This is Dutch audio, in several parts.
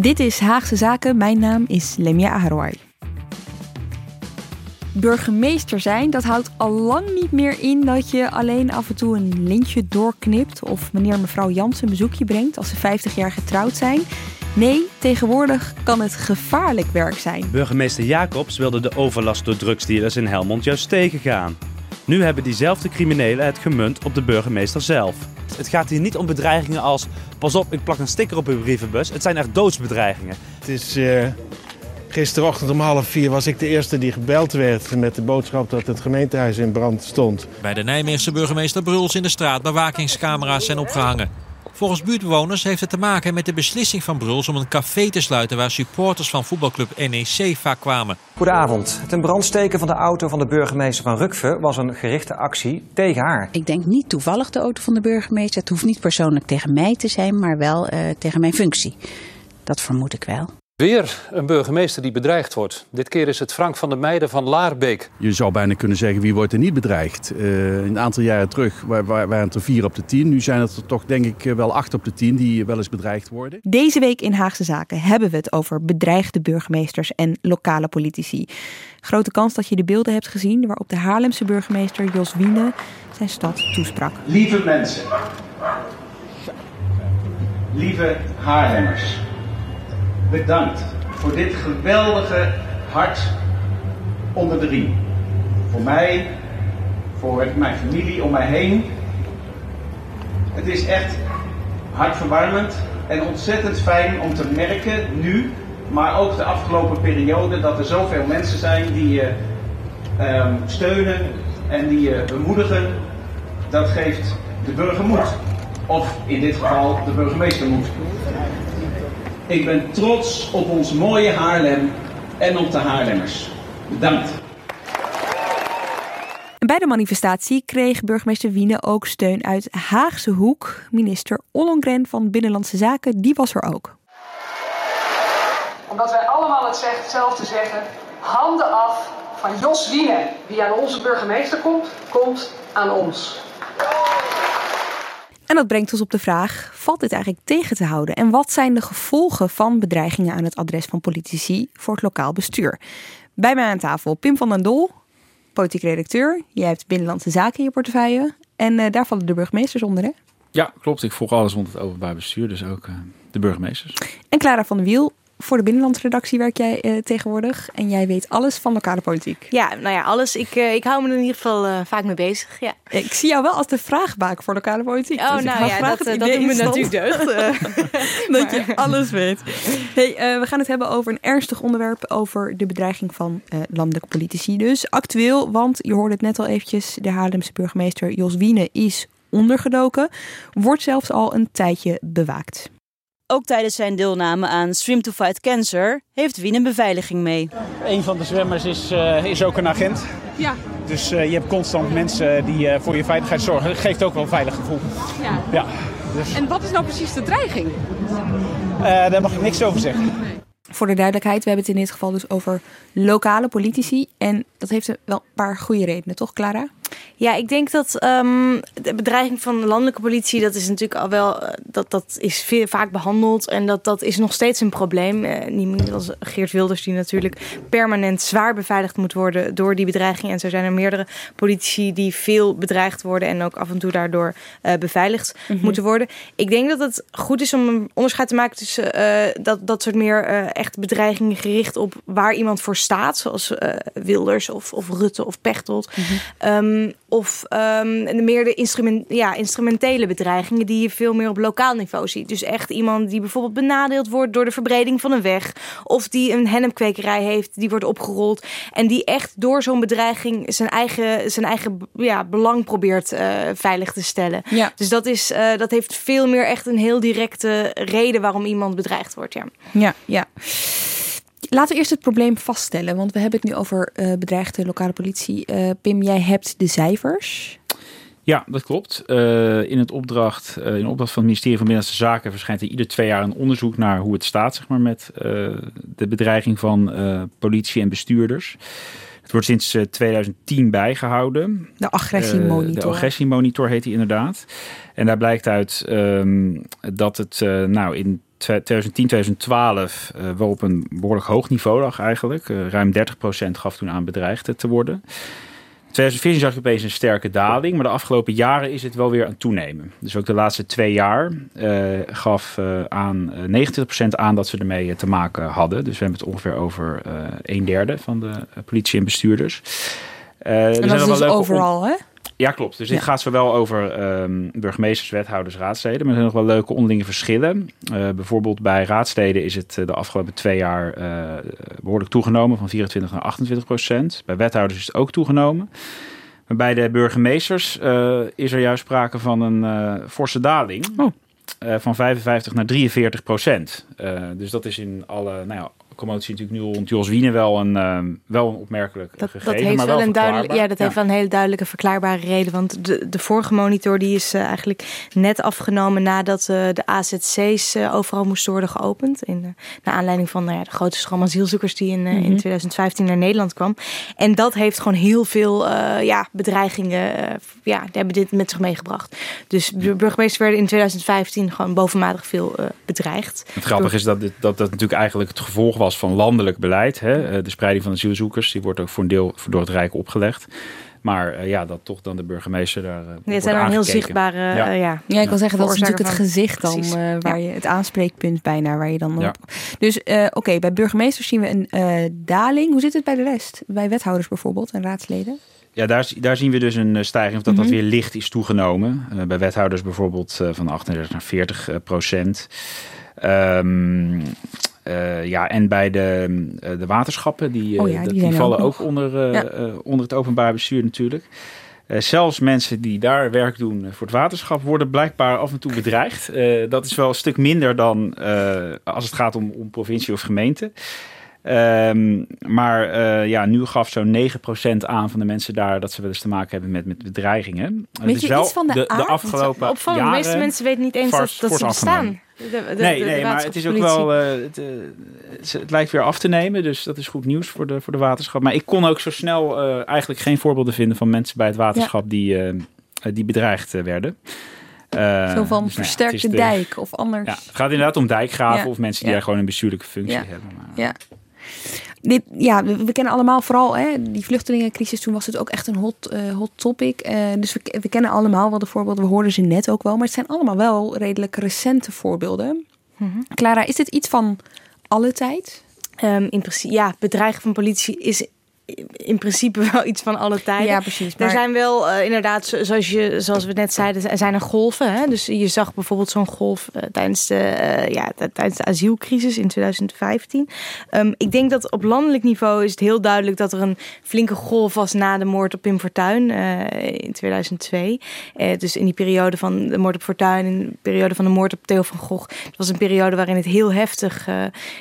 Dit is Haagse Zaken. Mijn naam is Lemia Aharouai. Burgemeester zijn, dat houdt al lang niet meer in dat je alleen af en toe een lintje doorknipt of meneer en mevrouw Jans een bezoekje brengt als ze 50 jaar getrouwd zijn. Nee, tegenwoordig kan het gevaarlijk werk zijn. Burgemeester Jacobs wilde de overlast door drugsdealers in Helmond juist tegengaan. Nu hebben diezelfde criminelen het gemunt op de burgemeester zelf. Het gaat hier niet om bedreigingen als pas op, ik plak een sticker op uw brievenbus. Het zijn echt doodsbedreigingen. Het is uh, gisterochtend om half vier was ik de eerste die gebeld werd met de boodschap dat het gemeentehuis in brand stond. Bij de Nijmeegse burgemeester Bruls in de straat bewakingscamera's zijn opgehangen. Volgens buurtbewoners heeft het te maken met de beslissing van Bruls om een café te sluiten waar supporters van voetbalclub NEC vaak kwamen. Goedenavond. Het in brand steken van de auto van de burgemeester van Rukve was een gerichte actie tegen haar. Ik denk niet toevallig de auto van de burgemeester. Het hoeft niet persoonlijk tegen mij te zijn, maar wel uh, tegen mijn functie. Dat vermoed ik wel. Weer een burgemeester die bedreigd wordt. Dit keer is het Frank van der Meijden van Laarbeek. Je zou bijna kunnen zeggen wie wordt er niet bedreigd. Uh, een aantal jaren terug waren het er vier op de tien. Nu zijn het er toch denk ik wel acht op de tien die wel eens bedreigd worden. Deze week in Haagse Zaken hebben we het over bedreigde burgemeesters en lokale politici. Grote kans dat je de beelden hebt gezien waarop de Haarlemse burgemeester Jos Wiene zijn stad toesprak. Lieve mensen, lieve Haarlemmers. Bedankt voor dit geweldige hart onder de riem. Voor mij, voor mijn familie om mij heen. Het is echt hartverwarmend en ontzettend fijn om te merken nu, maar ook de afgelopen periode, dat er zoveel mensen zijn die je um, steunen en die je bemoedigen. Dat geeft de burger moed. Of in dit geval de burgemeester moed. Ik ben trots op ons mooie Haarlem en op de Haarlemmers. Bedankt. Bij de manifestatie kreeg burgemeester Wiene ook steun uit Haagse Hoek. Minister Ollongren van Binnenlandse Zaken, die was er ook. Omdat wij allemaal hetzelfde zeggen, handen af van Jos Wiene. Wie aan onze burgemeester komt, komt aan ons. En dat brengt ons op de vraag: valt dit eigenlijk tegen te houden? En wat zijn de gevolgen van bedreigingen aan het adres van politici voor het lokaal bestuur? Bij mij aan tafel Pim van den Dol, politiek redacteur. Jij hebt Binnenlandse Zaken in je portefeuille. En uh, daar vallen de burgemeesters onder, hè? Ja, klopt. Ik volg alles rond het openbaar bestuur, dus ook uh, de burgemeesters. En Clara van der Wiel, voor de binnenlandsredactie werk jij uh, tegenwoordig. En jij weet alles van lokale politiek. Ja, nou ja, alles. Ik, uh, ik hou me er in ieder geval uh, vaak mee bezig. Ja. Ik zie jou wel als de vraagbaak voor lokale politiek. Oh, dus nou ja, dat, dat doet me natuurlijk deugd. dat je alles weet. Hey, we gaan het hebben over een ernstig onderwerp. Over de bedreiging van landelijke politici. Dus actueel, want je hoorde het net al eventjes. De Haarlemse burgemeester Jos Wiene is ondergedoken. Wordt zelfs al een tijdje bewaakt. Ook tijdens zijn deelname aan Swim to Fight Cancer heeft Wien een beveiliging mee. Een van de zwemmers is, uh, is ook een agent. Ja. Dus uh, je hebt constant mensen die uh, voor je veiligheid zorgen. Dat geeft ook wel een veilig gevoel. Ja. ja dus. En wat is nou precies de dreiging? daar mag ik niks over zeggen. Nee. Voor de duidelijkheid, we hebben het in dit geval dus over lokale politici. En dat heeft wel een paar goede redenen, toch Clara? Ja, ik denk dat um, de bedreiging van de landelijke politie, dat is natuurlijk al wel, dat, dat is veel, vaak behandeld en dat, dat is nog steeds een probleem. Uh, niet als Geert Wilders, die natuurlijk permanent zwaar beveiligd moet worden door die bedreiging. En zo zijn er meerdere politici die veel bedreigd worden en ook af en toe daardoor uh, beveiligd mm -hmm. moeten worden. Ik denk dat het goed is om een onderscheid te maken tussen uh, dat, dat soort meer echt bedreigingen gericht op waar iemand voor staat, zoals Wilders of, of Rutte of Pechtold. Mm -hmm. um, Ehm, of ehm, meer de instrument, ja, instrumentele bedreigingen die je veel meer op lokaal niveau ziet. Dus echt iemand die bijvoorbeeld benadeeld wordt door de verbreding van een weg. Of die een hennepkwekerij heeft, die wordt opgerold. En die echt door zo'n bedreiging zijn eigen, zijn eigen ja, belang probeert uh, veilig te stellen. Ja. Dus dat, is, uh, dat heeft veel meer echt een heel directe reden waarom iemand bedreigd wordt. Ja, ja. ja. Laten we eerst het probleem vaststellen, want we hebben het nu over uh, bedreigde lokale politie. Uh, Pim, jij hebt de cijfers. Ja, dat klopt. Uh, in, het opdracht, in opdracht van het ministerie van Binnenlandse Zaken verschijnt er ieder twee jaar een onderzoek naar hoe het staat zeg maar, met de bedreiging van politie en bestuurders. Het wordt sinds 2010 bijgehouden. De agressiemonitor. de agressiemonitor heet hij inderdaad. En daar blijkt uit um, dat het nou in 2010, 2012 uh, wel op een behoorlijk hoog niveau lag eigenlijk. Uh, ruim 30% gaf toen aan bedreigd te worden. In 2014 zag je opeens een sterke daling, maar de afgelopen jaren is het wel weer aan toenemen. Dus ook de laatste twee jaar uh, gaf aan 29% aan dat ze ermee te maken hadden. Dus we hebben het ongeveer over een derde van de politie en bestuurders. en dat is dus overal, hè? Ja, klopt. Dus dit gaat zowel over um, burgemeesters, wethouders, raadsleden. Maar er zijn nog wel leuke onderlinge verschillen. Uh, bijvoorbeeld bij raadsleden is het de afgelopen twee jaar uh, behoorlijk toegenomen. Van 24 naar 28 procent. Bij wethouders is het ook toegenomen. Maar bij de burgemeesters uh, is er juist sprake van een forse daling. Oh. van 55 naar 43 procent. dus dat is in alle, nou ja, commotie natuurlijk nu rond Jos Wiene wel een, uh, wel een opmerkelijk dat, gegeven, dat heeft maar wel, wel een duidelijk, ja, dat ja. heeft wel een hele duidelijke verklaarbare reden. Want de, de vorige monitor die is uh, eigenlijk net afgenomen nadat uh, de AZC's overal moesten worden geopend. In, naar aanleiding van nou ja, de grote stroom asielzoekers die in, mm -hmm. in 2015 naar Nederland kwam. En dat heeft gewoon heel veel ja, bedreigingen, ja, die hebben dit met zich meegebracht. Dus de burgemeesters werden in 2015 gewoon bovenmatig veel bedreigd. Het grappige is dat, dit, dat dat natuurlijk eigenlijk het gevolg was van landelijk beleid. Hè? De spreiding van asielzoekers, die wordt ook voor een deel door het Rijk opgelegd. Maar uh, ja, dat toch dan de burgemeester daar. Uh, nee, het zijn een heel zichtbare. Ja, uh, ja. ja ik wil zeggen, dat is natuurlijk het gezicht dan, waar je het aanspreekpunt bijna, waar je dan op. Ja. Dus oké, okay, bij burgemeesters zien we een daling. Hoe zit het bij de rest? Bij wethouders bijvoorbeeld en raadsleden? Ja, daar, daar zien we dus een stijging, of dat mm -hmm. dat weer licht is toegenomen. bij wethouders bijvoorbeeld van 38 naar 40 procent. Um, uh, ja, en bij de, uh, de waterschappen, die, oh ja, die, vallen ook, onder, ja. onder het openbaar bestuur natuurlijk. zelfs mensen die daar werk doen voor het waterschap worden blijkbaar af en toe bedreigd. dat is wel een stuk minder dan als het gaat om, om provincie of gemeente. Um, maar uh, ja, nu gaf zo'n 9% aan van de mensen daar dat ze wel eens te maken hebben met, met bedreigingen. Weet dus je wel iets van de, de, afgelopen Opvallend, jaren de meeste mensen weten niet eens dat, dat ze bestaan. De, de, nee, nee maar het is ook wel. Uh, het, uh, het, het, lijkt weer af te nemen, dus dat is goed nieuws voor de, voor de waterschap. Maar ik kon ook zo snel uh, eigenlijk geen voorbeelden vinden van mensen bij het waterschap ja. die, die bedreigd werden. Zo van dus, versterkte nou ja, dijk of anders. Ja, het gaat inderdaad om dijkgraven ja. of mensen die daar gewoon een bestuurlijke functie hebben. Maar, ja. Dit, ja, we, we, kennen allemaal vooral hè, die vluchtelingencrisis. Toen was het ook echt een hot, uh, hot topic. Uh, dus we, we, kennen allemaal wel de voorbeelden. We hoorden ze net ook wel. Maar het zijn allemaal wel redelijk recente voorbeelden. Mm -hmm. Clara, is dit iets van alle tijd? Um, in principe, ja, bedreigen van politie is in principe wel iets van alle tijden. Ja, precies. Maar... Er zijn wel uh, inderdaad, zoals, je, zoals we net zeiden, er zijn er golven. Hè? Dus je zag bijvoorbeeld zo'n golf uh, tijdens, de, uh, ja, tijdens de asielcrisis in 2015. Um, ik denk dat op landelijk niveau is het heel duidelijk dat er een flinke golf was na de moord op Pim Fortuyn in 2002. dus in die periode van de moord op Fortuyn, in de periode van de moord op Theo van Gogh. Het was een periode waarin het heel heftig,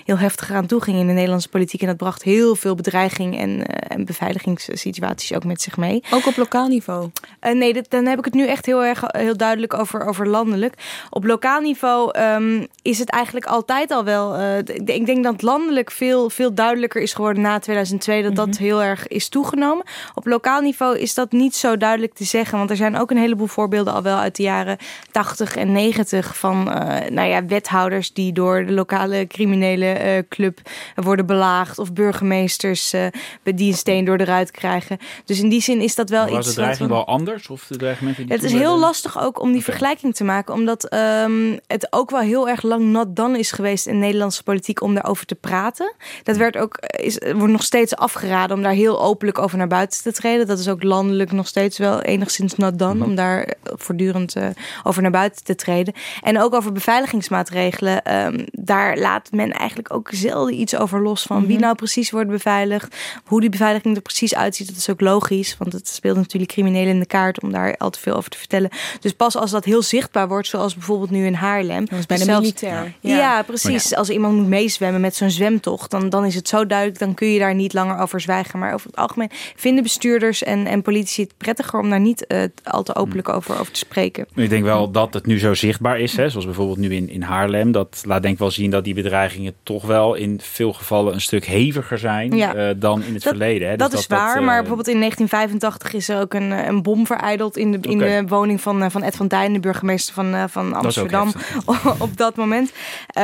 heel heftig aan toe ging in de Nederlandse politiek. En dat bracht heel veel bedreiging en en beveiligingssituaties ook met zich mee. Ook op lokaal niveau? Uh, nee, dat, dan heb ik het nu echt heel erg heel duidelijk over, over landelijk. Op lokaal niveau um, is het eigenlijk altijd al wel. Uh, ik denk dat landelijk veel, veel duidelijker is geworden na 2002 dat mm -hmm. dat heel erg is toegenomen. Op lokaal niveau is dat niet zo duidelijk te zeggen, want er zijn ook een heleboel voorbeelden al wel uit de jaren 80 en 90 van uh, nou ja, wethouders die door de lokale criminele club worden belaagd of burgemeesters die die een steen door de ruit krijgen. Dus in die zin is dat wel Was iets... de dreiging wel anders? Of de dreigementen die het is heel lastig ook om die vergelijking te maken. Omdat ehm, het ook wel heel erg lang not done is geweest in Nederlandse politiek om daarover te praten. Dat werd ook, is, wordt nog steeds afgeraden om daar heel openlijk over naar buiten te treden. Dat is ook landelijk nog steeds wel enigszins not done om daar eh, voortdurend eh, over naar buiten te treden. En ook over beveiligingsmaatregelen. ehm, daar laat men eigenlijk ook zelden iets over los van wie Mhm. nou precies wordt beveiligd. Hoe die beveiliging er precies uitziet, dat is ook logisch. Want het speelt natuurlijk criminelen in de kaart om daar al te veel over te vertellen. Dus pas als dat heel zichtbaar wordt, zoals bijvoorbeeld nu in Haarlem. Dat is bijna militair. Ja, Ja. precies. Als iemand moet meezwemmen met zo'n zwemtocht, dan, dan is het zo duidelijk, dan kun je daar niet langer over zwijgen. Maar over het algemeen vinden bestuurders en, en politici het prettiger om daar niet eh, al te openlijk over, over te spreken. Ik denk wel dat het nu zo zichtbaar is, hè, zoals bijvoorbeeld nu in, in Haarlem. Dat laat denk ik wel zien dat die bedreigingen toch wel in veel gevallen een stuk heviger zijn Ja. eh, dan in het verleden. Hè. Dat Dus is waar, eh, maar bijvoorbeeld in 1985 is er ook een, eh, een bom vereideld in de, in de woning van, eh, van Ed van Duin, de burgemeester van, eh, van Amsterdam, op dat moment. Eh,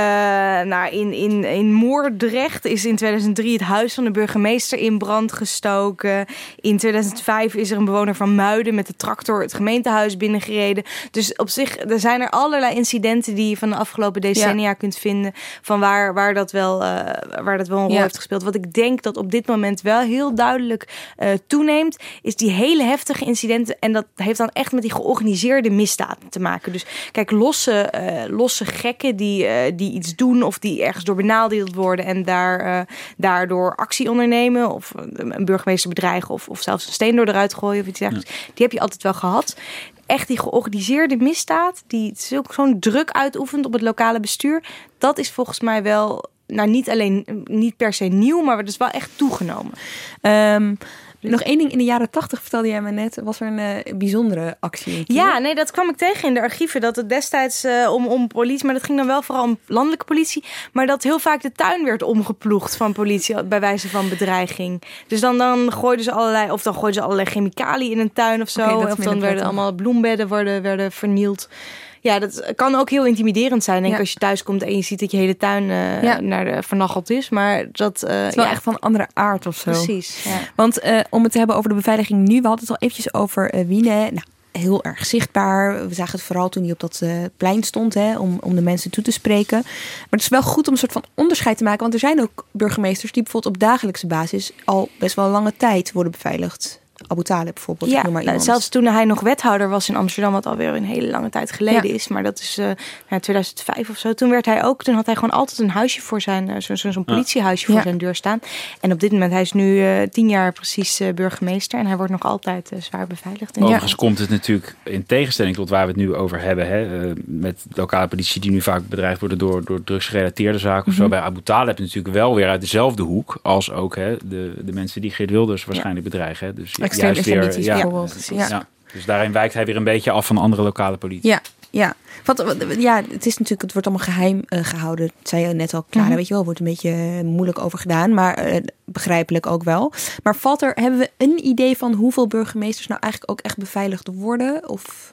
nou, in, in, in Moordrecht is in 2003 het huis van de burgemeester in brand gestoken. In 2005 is er een bewoner van Muiden met de tractor het gemeentehuis binnengereden. Dus op zich, er zijn er allerlei incidenten die je van de afgelopen decennia kunt vinden van waar, waar, dat wel, eh, waar dat wel een rol Ja. heeft gespeeld. Wat ik denk dat op dit moment wel heel duidelijk eh, toeneemt, is die hele heftige incidenten. En dat heeft dan echt met die georganiseerde misdaden te maken. Dus kijk, losse, eh, losse gekken die, eh, die iets doen of die ergens door benadeeld worden en daar, daardoor actie ondernemen of een burgemeester bedreigen of, of zelfs een steen door de ruit gooien of iets dergelijks. Die heb je altijd wel gehad. Echt die georganiseerde misdaad, die zo'n druk uitoefent op het lokale bestuur, dat is volgens mij wel, nou niet alleen niet per se nieuw, maar het is wel echt toegenomen. Ehm, nog één ding, in de jaren tachtig vertelde jij me net, was er een eh, bijzondere actie. Ja, nee, dat kwam ik tegen in de archieven. Dat het destijds eh, om, om politie, maar dat ging dan wel vooral om landelijke politie. Maar dat heel vaak de tuin werd omgeploegd van politie bij wijze van bedreiging. Dus dan, dan gooiden ze allerlei, of dan gooiden ze allerlei chemicaliën in een tuin of zo. Of dan werden allemaal bloembedden worden, werden vernield. Ja, dat kan ook heel intimiderend zijn. Denk Ja. als je thuis komt en je ziet dat je hele tuin Ja. naar de vernacheld is. Maar dat eh, Het is wel ja, echt van andere aard of zo. Precies. Ja. Want eh, om het te hebben over de beveiliging nu, we hadden het al eventjes over Wiene. Nou, heel erg zichtbaar. We zagen het vooral toen hij op dat plein stond, hè, om, om de mensen toe te spreken. Maar het is wel goed om een soort van onderscheid te maken. Want er zijn ook burgemeesters die bijvoorbeeld op dagelijkse basis al best wel lange tijd worden beveiligd. Abu Talib bijvoorbeeld, Ja, noem maar nou, iemand. zelfs toen hij nog wethouder was in Amsterdam, wat alweer een hele lange tijd geleden Ja. is. Maar dat is eh nou, 2005 of zo. Toen werd hij ook, toen had hij gewoon altijd een huisje voor zijn, eh, zo- zo- zo'n Ja. politiehuisje voor Ja. zijn deur staan. En op dit moment, hij is nu eh, tien jaar precies eh, burgemeester. En hij wordt nog altijd eh, zwaar beveiligd. En Overigens komt het natuurlijk in tegenstelling tot waar we het nu over hebben. Hè, eh, met lokale politie die nu vaak bedreigd worden door, door drugsgerelateerde zaken. Of zo. Mhm. Bij Abu Talib natuurlijk wel weer uit dezelfde hoek. Als ook hè, de, de mensen die Geert Wilders waarschijnlijk bedreigen. Hè. Dus Extreem juist weer, islamitisch ja, bijvoorbeeld. ja. Ja. Dus daarin wijkt hij weer een beetje af van andere lokale politie. Ja, ja. Want wat- ja, het is natuurlijk, het wordt allemaal geheim eh, gehouden. Dat zei je net al, Clara, Mhm. weet je wel, wordt een beetje eh, moeilijk over gedaan, maar eh, begrijpelijk ook wel. Maar valt er, hebben we een idee van hoeveel burgemeesters nou eigenlijk ook echt beveiligd worden? Of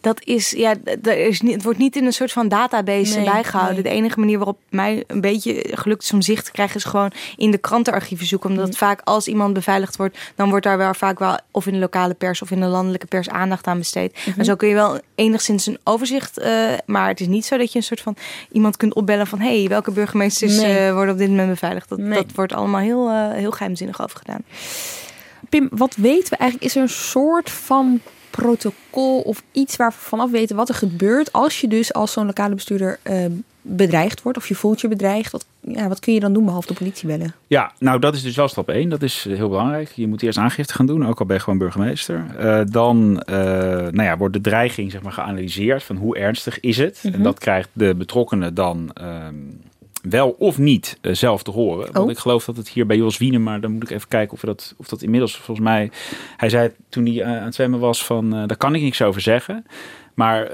Dat is, ja, er is niet, het wordt niet in een soort van database Nee, bijgehouden. nee. De enige manier waarop mij een beetje gelukt is om zicht te krijgen, is gewoon in de krantenarchieven zoeken. Omdat Mm. vaak als iemand beveiligd wordt, dan wordt daar wel vaak wel of in de lokale pers of in de landelijke pers aandacht aan besteed. Mhm. En zo kun je wel enigszins een overzicht, eh, maar het is niet zo dat je een soort van iemand kunt opbellen van hé, hey, welke burgemeesters Nee. eh, worden op dit moment beveiligd. Dat, dat wordt allemaal heel, eh, heel geheimzinnig over gedaan. Pim, wat weten we eigenlijk? Is er een soort van protocol of iets waar we vanaf weten wat er gebeurt als je dus als zo'n lokale bestuurder eh, bedreigd wordt of je voelt je bedreigd? Wat, ja, wat kun je dan doen behalve de politie bellen? Ja, nou dat is dus wel stap 1. Dat is eh, heel belangrijk. Je moet eerst aangifte gaan doen, ook al ben je gewoon burgemeester. Eh, dan eh, nou ja, wordt de dreiging zeg maar, geanalyseerd van hoe ernstig is het. Mhm. En dat krijgt de betrokkenen dan ehm, wel of niet eh, zelf te horen. Want Oh. ik geloof dat het hier bij Jos Wiene, maar dan moet ik even kijken of, we dat, of dat inmiddels volgens mij... Hij zei toen hij eh, aan het zwemmen was van, eh, daar kan ik niks over zeggen. Maar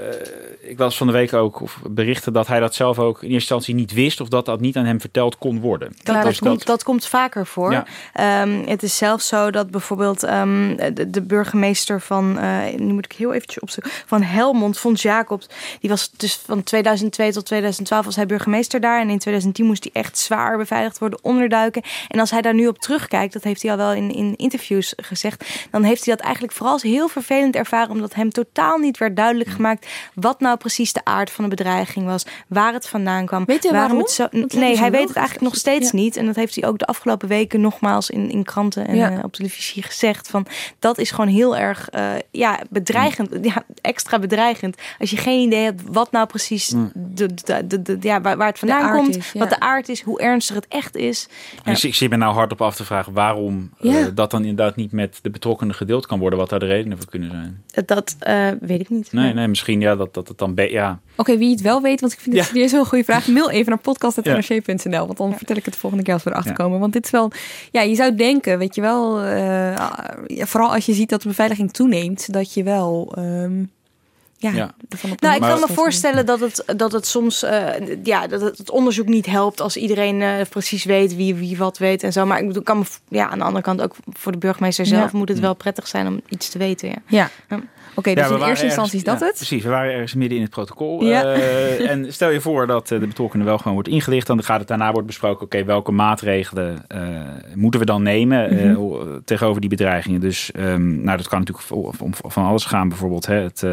ik las van de week ook of berichten dat hij dat zelf ook in eerste instantie niet wist of dat dat niet aan hem verteld kon worden. Dat, Dus dat, komt, dat komt vaker voor. Ja. Ehm, het is zelfs zo dat bijvoorbeeld ehm, de, de burgemeester van, eh, nu moet ik heel eventjes opzoeken, van Helmond, Fons Jacobs, die was dus van 2002 tot 2012 was hij burgemeester daar en in 2010 moest hij echt zwaar beveiligd worden, onderduiken. En als hij daar nu op terugkijkt, dat heeft hij al wel in, in interviews gezegd, dan heeft hij dat eigenlijk vooral als heel vervelend ervaren, omdat hem totaal niet werd duidelijk gemaakt wat nou precies de aard van de bedreiging was, waar het vandaan kwam. Weet je waarom waarom? het zo. Dat Nee, hij weet het eigenlijk nog steeds Ja. niet. En dat heeft hij ook de afgelopen weken nogmaals in, in kranten en Ja. eh, op televisie gezegd. Van, dat is gewoon heel erg eh, ja, bedreigend. Ja, extra bedreigend. Als je geen idee hebt wat nou precies Mm. de, de, de, de- ja, waar, waar het vandaan komt. is, ja. Wat de aard is, hoe ernstig het echt is. En ik, ik zit me nou hard op af te vragen waarom eh, dat dan inderdaad niet met de betrokkenen gedeeld kan worden. Wat daar de redenen voor kunnen zijn. Dat eh, weet ik niet. Nee, nee misschien ja, dat, dat het dan... Ja. Oké, wie het wel weet, want ik vind het Ja. serieus een goede vraag. Mail even naar podcast.nrc.nl, want dan vertel ik het volgende keer als we erachter komen. Want dit is wel, ja, je zou denken, weet je wel, eh, ja, vooral als je ziet dat de beveiliging toeneemt, dat je wel, ehm, ja, Ja. Nou, ik kan me voorstellen dat het, dat het soms eh, ja, dat het, onderzoek niet helpt als iedereen eh, precies weet wie, wie wat weet en zo. Maar ik bedoel, kan me, ja, aan de andere kant ook voor de burgemeester zelf Ja. moet het wel prettig zijn om iets te weten. Ja. Ja. Oké, dus Ja, in eerste instantie is dat het. Precies, we waren ergens midden in het protocol. Ja. Eh, en stel je voor dat eh, de betrokkenen wel gewoon wordt ingelicht. Dan gaat het daarna wordt besproken, oké, welke maatregelen eh, moeten we dan nemen Mhm. tegenover die bedreigingen. Dus ehm, nou, dat kan natuurlijk om van alles gaan. Bijvoorbeeld hè, het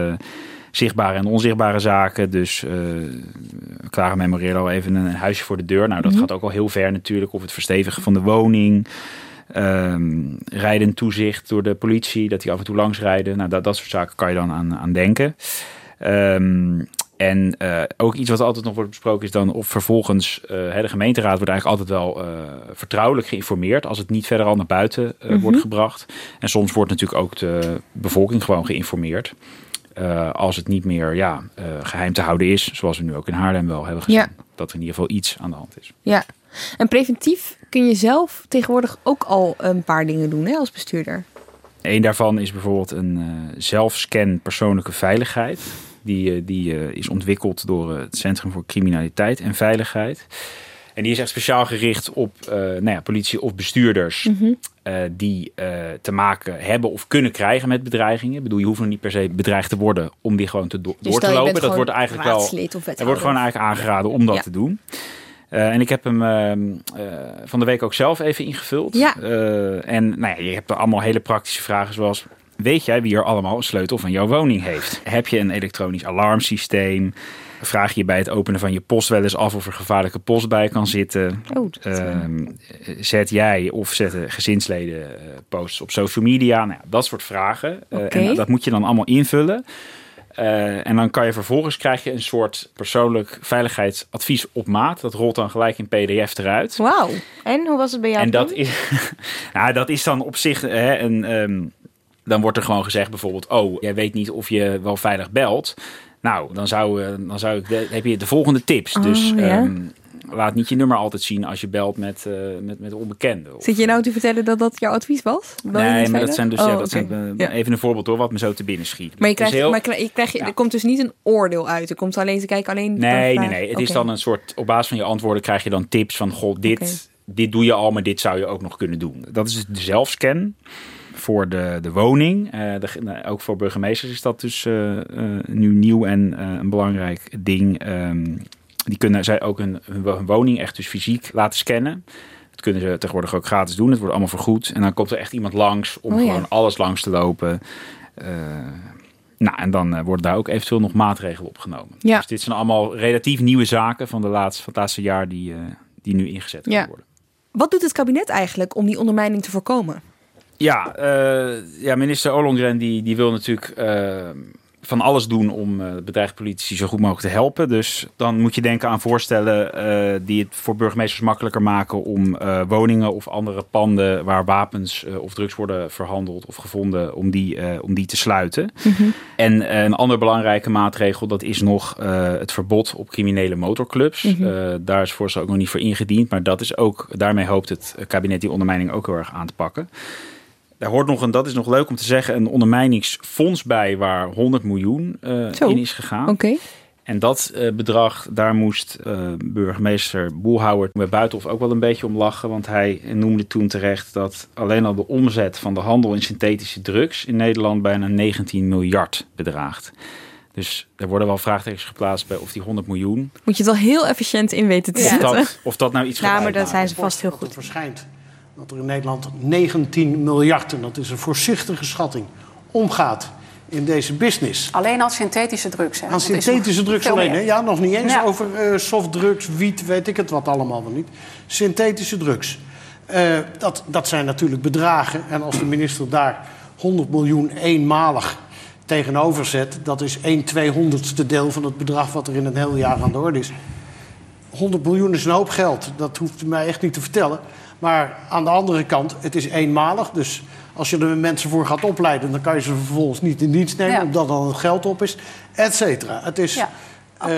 zichtbare en onzichtbare zaken. Dus eh Clara memoreerde al even een huisje voor de deur. Nou, dat Mhm. gaat ook al heel ver natuurlijk. Of het verstevigen van de woning. Ehm rijdend toezicht door de politie, dat die af en toe langs rijden. Nou, dat, dat soort zaken kan je dan aan, aan denken. Ehm, en eh, ook iets wat altijd nog wordt besproken is dan of vervolgens eh, de gemeenteraad wordt eigenlijk altijd wel eh, vertrouwelijk geïnformeerd als het niet verder al naar buiten eh, Mhm. wordt gebracht. En soms wordt natuurlijk ook de bevolking gewoon geïnformeerd. Eh, als het niet meer ja, eh, geheim te houden is, zoals we nu ook in Haarlem wel hebben gezien. Ja. Dat er in ieder geval iets aan de hand is. Ja. En preventief kun je zelf tegenwoordig ook al een paar dingen doen hè, als bestuurder. Een daarvan is bijvoorbeeld een eh, zelfscan persoonlijke veiligheid. Die, die is ontwikkeld door het Centrum voor Criminaliteit en Veiligheid. En die is echt speciaal gericht op eh, nou ja, politie of bestuurders Mhm. eh, die eh, te maken hebben of kunnen krijgen met bedreigingen. Ik bedoel, je hoeft nog niet per se bedreigd te worden om die gewoon te do- Dus door te lopen. Dat wordt eigenlijk wel. Er wordt gewoon eigenlijk aangeraden om dat Ja. te doen. En ik heb hem ehm, eh, van de week ook zelf even ingevuld. Ja. En nou ja, je hebt er allemaal hele praktische vragen zoals... Weet jij wie er allemaal een sleutel van jouw woning heeft? Heb je een elektronisch alarmsysteem? Vraag je bij het openen van je post wel eens af of er gevaarlijke post bij kan zitten? Oh, dat, eh, Ehm, zet jij of zetten gezinsleden eh, posts op social media? Nou dat soort vragen. Eh, en dat moet je dan allemaal invullen. Eh, en dan kan je vervolgens krijg je een soort persoonlijk veiligheidsadvies op maat. Dat rolt dan gelijk in PDF eruit. Wauw. En hoe was het bij jou? En dat is, nou, dat is dan op zich hè, een. ehm, dan wordt er gewoon gezegd bijvoorbeeld: Oh, jij weet niet of je wel veilig belt. Nou, dan zou, eh, dan zou ik. De, heb je de volgende tips. Oh, dus ja. ehm, laat niet je nummer altijd zien als je belt met, eh, met, met onbekenden. Of- Zit je nou te vertellen dat dat jouw advies was? Nee, maar dat zijn dus Oh, ja, dat oké. zijn, eh, Ja. even een voorbeeld hoor, wat me zo te binnen schiet. Maar, je krijgt, heel- maar krijg- je krijgt, er komt dus niet een oordeel uit. Er komt alleen, ze kijken alleen... Nee, nee, nee. Het is dan een soort, op basis van je antwoorden krijg je dan tips van, goh, dit, dit doe je al, maar dit zou je ook nog kunnen doen. Dat is de zelfscan voor de, de woning. Eh, de, nou, ook voor burgemeesters is dat dus eh, eh, nu nieuw en een belangrijk ding. Ehm, die kunnen zij ook hun, hun wo- hun woning echt dus fysiek laten scannen. Dat kunnen ze tegenwoordig ook gratis doen. Het wordt allemaal vergoed. En dan komt er echt iemand langs om Oh ja. gewoon alles langs te lopen. Nou, en dan worden daar ook eventueel nog maatregelen opgenomen. Ja. Dus dit zijn allemaal relatief nieuwe zaken van, de laatste, van het laatste jaar die, die nu ingezet kunnen Ja. worden. Wat doet het kabinet eigenlijk om die ondermijning te voorkomen? Ja, eh, ja minister Ollongren die, die wil natuurlijk eh, van alles doen om eh bedreigde politici zo goed mogelijk te helpen. Dus dan moet je denken aan voorstellen die het voor burgemeesters makkelijker maken om woningen of andere panden waar wapens of drugs worden verhandeld of gevonden, om die, om die te sluiten. En eh, een andere belangrijke maatregel, dat is nog het verbod op criminele motorclubs. Mhm. Daar is voorstel ook nog niet voor ingediend, maar dat is ook, daarmee hoopt het kabinet die ondermijning ook heel erg aan te pakken. Daar hoort nog, en dat is nog leuk om te zeggen, een ondermijningsfonds bij waar 100 miljoen uh, in is gegaan. Oké. En dat uh, bedrag, daar moest uh, burgemeester Boelhouwer bij Buitenhof ook wel een beetje om lachen. Want hij noemde toen terecht dat alleen al de omzet van de handel in synthetische drugs in Nederland bijna 19 miljard bedraagt. Dus er worden wel vraagtekens geplaatst bij of die 100 miljoen. Moet je het wel heel efficiënt in weten te of zetten. Dat, of dat nou iets Ja, maar daar zijn ze vast heel goed. verschijnt dat er in Nederland 19 miljard, en dat is een voorzichtige schatting, omgaat in deze business. Alleen als synthetische drugs. Hè? Aan Dat synthetische drugs alleen, meer. hè? Ja, nog niet eens Ja. over eh, softdrugs, wiet, weet ik het wat allemaal wel niet. Synthetische drugs. Eh, dat, dat zijn natuurlijk bedragen. En als de minister daar 100 miljoen eenmalig tegenover zet... dat is 1 tweehonderdste deel van het bedrag wat er in een heel jaar aan de orde is. 100 miljoen is een hoop geld. Dat hoeft u mij echt niet te vertellen. Maar aan de andere kant, het is eenmalig. Dus als je er mensen voor gaat opleiden... dan kan je ze vervolgens niet in dienst nemen... Ja. omdat dan het geld op is, et cetera. Het is... Ja. eh,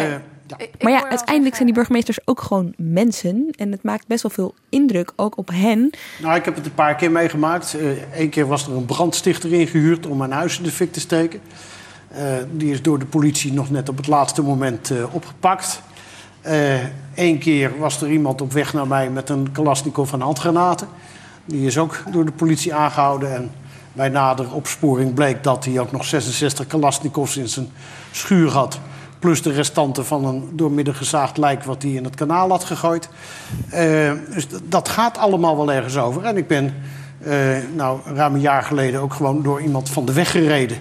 Maar ja, uiteindelijk zijn die burgemeesters ook gewoon mensen. En het maakt best wel veel indruk ook op hen. Nou, ik heb het een paar keer meegemaakt. Eén keer was er een brandstichter ingehuurd om mijn huis in de fik te steken. Eh, die is door de politie nog net op het laatste moment eh, opgepakt. Eén keer was er iemand op weg naar mij met een Kalashnikov en handgranaten. Die is ook door de politie aangehouden. En bij nader opsporing bleek dat hij ook nog 66 Kalashnikovs in zijn schuur had. Plus de restanten van een doormidden gezaagd lijk wat hij in het kanaal had gegooid. Eh, dus dat gaat allemaal wel ergens over. En ik ben eh, nou, ruim een jaar geleden ook gewoon door iemand van de weg gereden.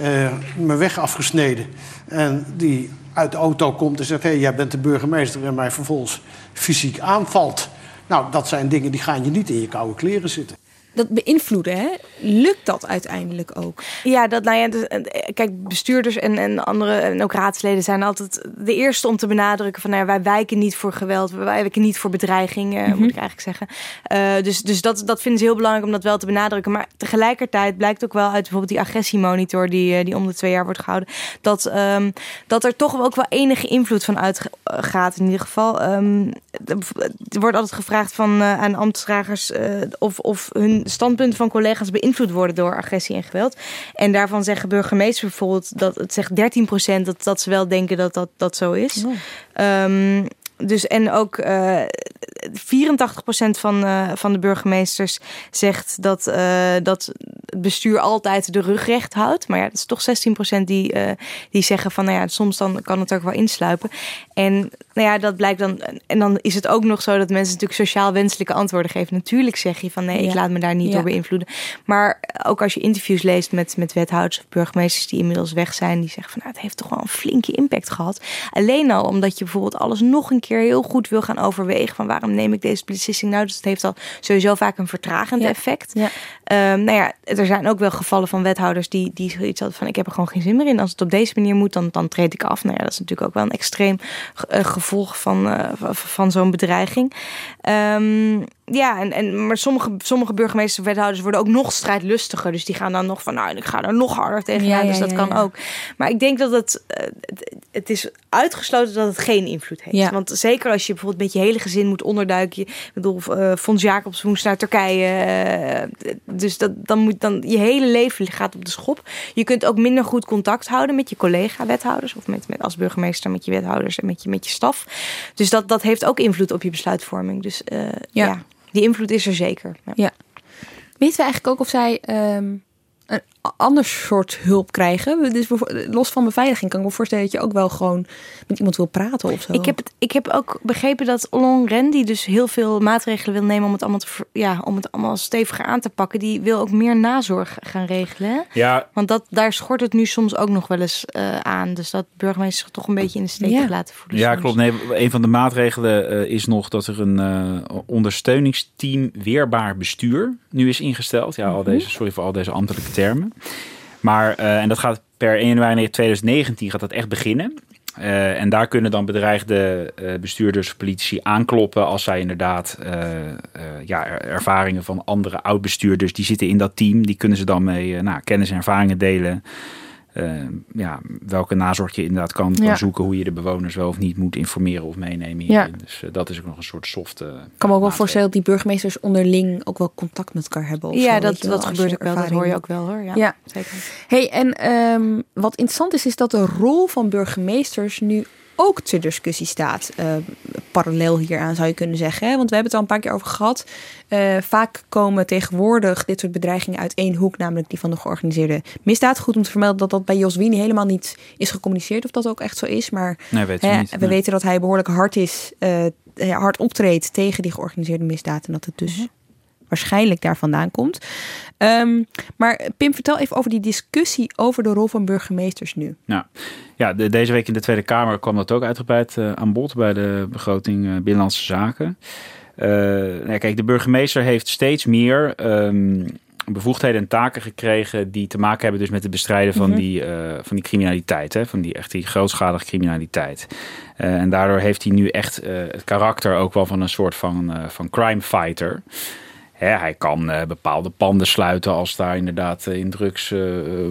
eh, mijn weg afgesneden. En die uit de auto komt en zegt... hé, jij bent de burgemeester en mij vervolgens fysiek aanvalt. Nou, dat zijn dingen die gaan je niet in je koude kleren zitten. Dat beïnvloeden, hè? Lukt dat uiteindelijk ook? Ja, dat, nou ja, dus, eh, kijk, bestuurders en, en andere en ook raadsleden zijn altijd de eerste om te benadrukken van nou ja, wij wijken niet voor geweld, wij wijken niet voor bedreiging, eh, Mhm. moet ik eigenlijk zeggen. Eh, dus dus dat, dat vinden ze heel belangrijk om dat wel te benadrukken. Maar tegelijkertijd blijkt ook wel uit bijvoorbeeld die agressiemonitor die, eh, die om de twee jaar wordt gehouden, dat, ehm, dat er toch ook wel enige invloed van uitgaat in ieder geval. Ehm, er wordt altijd gevraagd van, aan ambtsdragers of, of hun standpunten van collega's beïnvloed worden door agressie en geweld. En daarvan zeggen burgemeesters bijvoorbeeld dat het zegt 13% dat, dat ze wel denken dat dat, dat zo is. Ehm, dus en ook eh 84% van, eh, van de burgemeesters zegt dat, eh, dat het bestuur altijd de rug recht houdt. Maar ja, dat is toch 16% die, eh, die zeggen van nou ja, soms dan kan het ook wel insluipen. En nou ja, dat blijkt dan. En dan is het ook nog zo dat mensen natuurlijk sociaal wenselijke antwoorden geven. Natuurlijk zeg je van nee, ik Ja. laat me daar niet Ja. door beïnvloeden. Maar ook als je interviews leest met, met wethouders of burgemeesters die inmiddels weg zijn, die zeggen van nou, het heeft toch wel een flinke impact gehad. Alleen al omdat je bijvoorbeeld alles nog een keer heel goed wil gaan overwegen van waarom neem ik deze beslissing nou. Dus het heeft al sowieso vaak een vertragend effect. Ehm, nou ja, er zijn ook wel gevallen van wethouders die, die zoiets hadden van ik heb er gewoon geen zin meer in. Als het op deze manier moet, dan, dan treed ik af. Nou ja, dat is natuurlijk ook wel een extreem eh, gevolg van, eh, van, zo'n bedreiging. Ehm, ja, en, en, maar sommige, sommige burgemeesters en wethouders worden ook nog strijdlustiger. Dus die gaan dan nog van, nou, ik ga er nog harder tegen. Ja, dus dat ja, kan ook. Maar ik denk dat het, eh, het, het is uitgesloten dat het geen invloed heeft. Want zeker als je bijvoorbeeld met je hele gezin moet onderduiken. Ik bedoel, eh Fons Jacobs moest naar Turkije. eh, dus dat, dan moet dan je hele leven gaat op de schop. Je kunt ook minder goed contact houden met je collega-wethouders. Of met, met als burgemeester met je wethouders en met je, met je staf. Dus dat, dat heeft ook invloed op je besluitvorming. Dus ja. Die invloed is er zeker. Ja. Weten we eigenlijk ook of zij ehm, een ander soort hulp krijgen? Dus los van beveiliging kan ik me voorstellen dat je ook wel gewoon met iemand wil praten of zo. Ik heb, het, ik heb ook begrepen dat Olon Ren, die dus heel veel maatregelen wil nemen om het allemaal, te, ja, om het allemaal steviger aan te pakken, die wil ook meer nazorg gaan regelen. hè? Ja. Want dat, daar schort het nu soms ook nog wel eens eh, aan. Dus dat burgemeesters zich toch een beetje in de steek Ja. laten voelen. Ja, soms. klopt. Nee, een van de maatregelen eh, is nog dat er een eh, ondersteuningsteam weerbaar bestuur nu is ingesteld. Ja, al Mhm. deze, sorry voor al deze ambtelijke termen. Maar, eh, en dat gaat per 1 januari 2019 gaat dat echt beginnen. Eh, en daar kunnen dan bedreigde eh, bestuurders, politici aankloppen als zij inderdaad ja, er- ervaringen van andere oud-bestuurders die zitten in dat team. Die kunnen ze dan mee nou, kennis en ervaringen delen. Eh, ja, welke nazorg je inderdaad kan, kan Ja. zoeken. Hoe je de bewoners wel of niet moet informeren of meenemen Ja. Dus eh, dat is ook nog een soort soft... eh, Ik kan me ook wel voorstellen dat die burgemeesters onderling ook wel contact met elkaar hebben. of Ja, zo, dat- dat gebeurt ook wel, dat hoor je ook wel, hoor. Ja, Ja, zeker. Hey, en ehm, wat interessant is, is dat de rol van burgemeesters nu ook ter discussie staat. Eh, parallel hieraan zou je kunnen zeggen. Hè? Want we hebben het al een paar keer over gehad. Eh, vaak komen tegenwoordig dit soort bedreigingen uit één hoek, namelijk die van de georganiseerde misdaad. Goed om te vermelden dat dat bij Jos Wien helemaal niet is gecommuniceerd of dat ook echt zo is. Maar Nee, we hè, niet, we nee. weten dat hij behoorlijk hard is, eh, ja, hard optreedt tegen die georganiseerde misdaad. En dat het dus waarschijnlijk daar vandaan komt. Ehm, maar Pim, vertel even over die discussie over de rol van burgemeesters nu. Nou, ja, de- deze week in de Tweede Kamer kwam dat ook uitgebreid eh, aan bod bij de begroting eh, Binnenlandse Zaken. Eh, nou, kijk, de burgemeester heeft steeds meer ehm, bevoegdheden en taken gekregen die te maken hebben dus met het bestrijden van, Mhm. die, van die criminaliteit, hè, van die echt die grootschalige criminaliteit. En daardoor heeft hij nu echt het karakter ook wel van een soort van, van crime fighter. Hij kan eh, bepaalde panden sluiten als daar inderdaad eh, in drugs eh,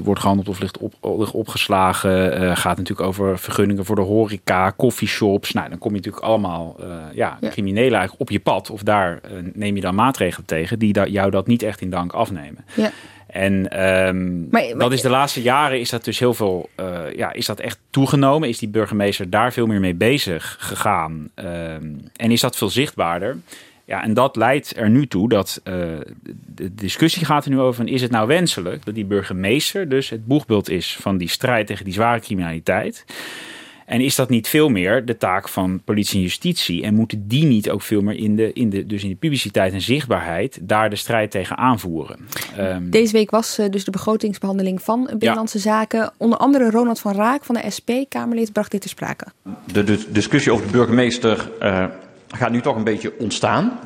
wordt gehandeld of ligt, op, ligt opgeslagen. Gaat natuurlijk over vergunningen voor de horeca, coffeeshops. Nou, dan kom je natuurlijk allemaal ja, Ja. criminelen eigenlijk op je pad. Of daar neem je dan maatregelen tegen die da- jou dat niet echt in dank afnemen. Ja. En ehm, Maar- maar- dat is de laatste jaren is dat dus heel veel, ja, is dat echt toegenomen. Is die burgemeester daar veel meer mee bezig gegaan? Ehm, en is dat veel zichtbaarder? Ja, en dat leidt er nu toe dat eh, de discussie gaat er nu over: van, is het nou wenselijk dat die burgemeester dus het boegbeeld is van die strijd tegen die zware criminaliteit? En is dat niet veel meer de taak van politie en justitie? En moeten die niet ook veel meer in de, in de, dus in de publiciteit en zichtbaarheid daar de strijd tegen aanvoeren? Ehm, Deze week was eh, dus de begrotingsbehandeling van Binnenlandse Zaken. Onder andere Ronald van Raak van de SP, Kamerlid, bracht dit ter sprake. De, de discussie over de burgemeester eh, gaat nu toch een beetje ontstaan.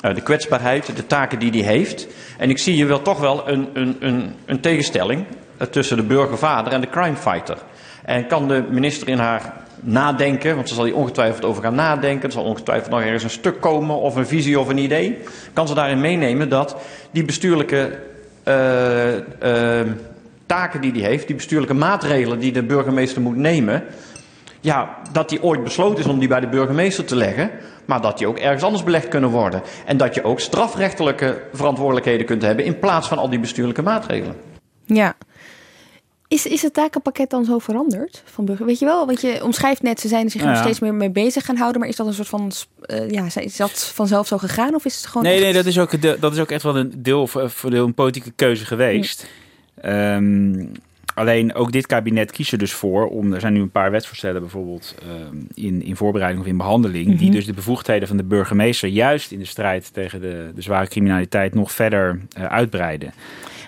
Eh, de kwetsbaarheid, de taken die hij heeft. En ik zie hier wel toch wel een, een, een, een tegenstelling eh, tussen de burgervader en de crimefighter. En kan de minister in haar nadenken, want ze zal hier ongetwijfeld over gaan nadenken, er zal ongetwijfeld nog ergens een stuk komen of een visie of een idee, kan ze daarin meenemen dat die bestuurlijke eh, taken die hij heeft, die bestuurlijke maatregelen die de burgemeester moet nemen, ja, dat die ooit besloten is om die bij de burgemeester te leggen, maar dat die ook ergens anders belegd kunnen worden. En dat je ook strafrechtelijke verantwoordelijkheden kunt hebben in plaats van al die bestuurlijke maatregelen. Ja. Is, is het takenpakket dan zo veranderd van burger? Weet je wel, want je omschrijft net, ze zijn er zich Ja, nog ja. steeds meer mee bezig gaan houden. Maar is dat een soort van, eh, ja, is dat vanzelf zo gegaan? Of is het gewoon Nee, echt- nee dat, is ook, de- dat is ook echt wel een deel voor, voor deel een politieke keuze geweest. Ehm, alleen ook dit kabinet kiest er dus voor om. Er zijn nu een paar wetsvoorstellen bijvoorbeeld ehm, in, in voorbereiding of in behandeling. Die Mhm. dus de bevoegdheden van de burgemeester juist in de strijd tegen de, de zware criminaliteit nog verder eh, uitbreiden.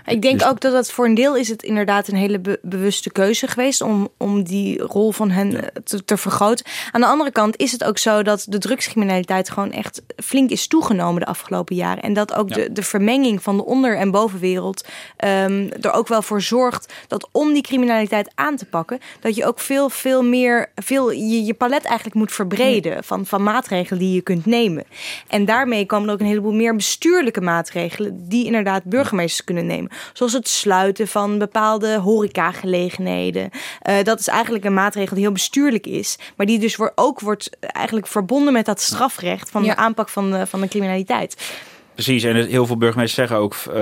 Ik denk Dus- ook dat dat voor een deel is het inderdaad een hele be- bewuste keuze geweest om, om die rol van hen eh, te, te vergroten. Aan de andere kant is het ook zo dat de drugscriminaliteit gewoon echt flink is toegenomen de afgelopen jaren. En dat ook de, de vermenging van de onder- en bovenwereld ehm, er ook wel voor zorgt dat om die criminaliteit aan te pakken, dat je ook veel, veel meer, veel, je, je palet eigenlijk moet verbreden van, van maatregelen die je kunt nemen. En daarmee komen er ook een heleboel meer bestuurlijke maatregelen die inderdaad burgemeesters kunnen nemen. Zoals het sluiten van bepaalde horecagelegenheden. Eh dat is eigenlijk een maatregel die heel bestuurlijk is. Maar die dus ook wordt eigenlijk verbonden met dat strafrecht van de aanpak van de, van de criminaliteit. Precies, en het- heel veel burgemeesters zeggen ook, eh,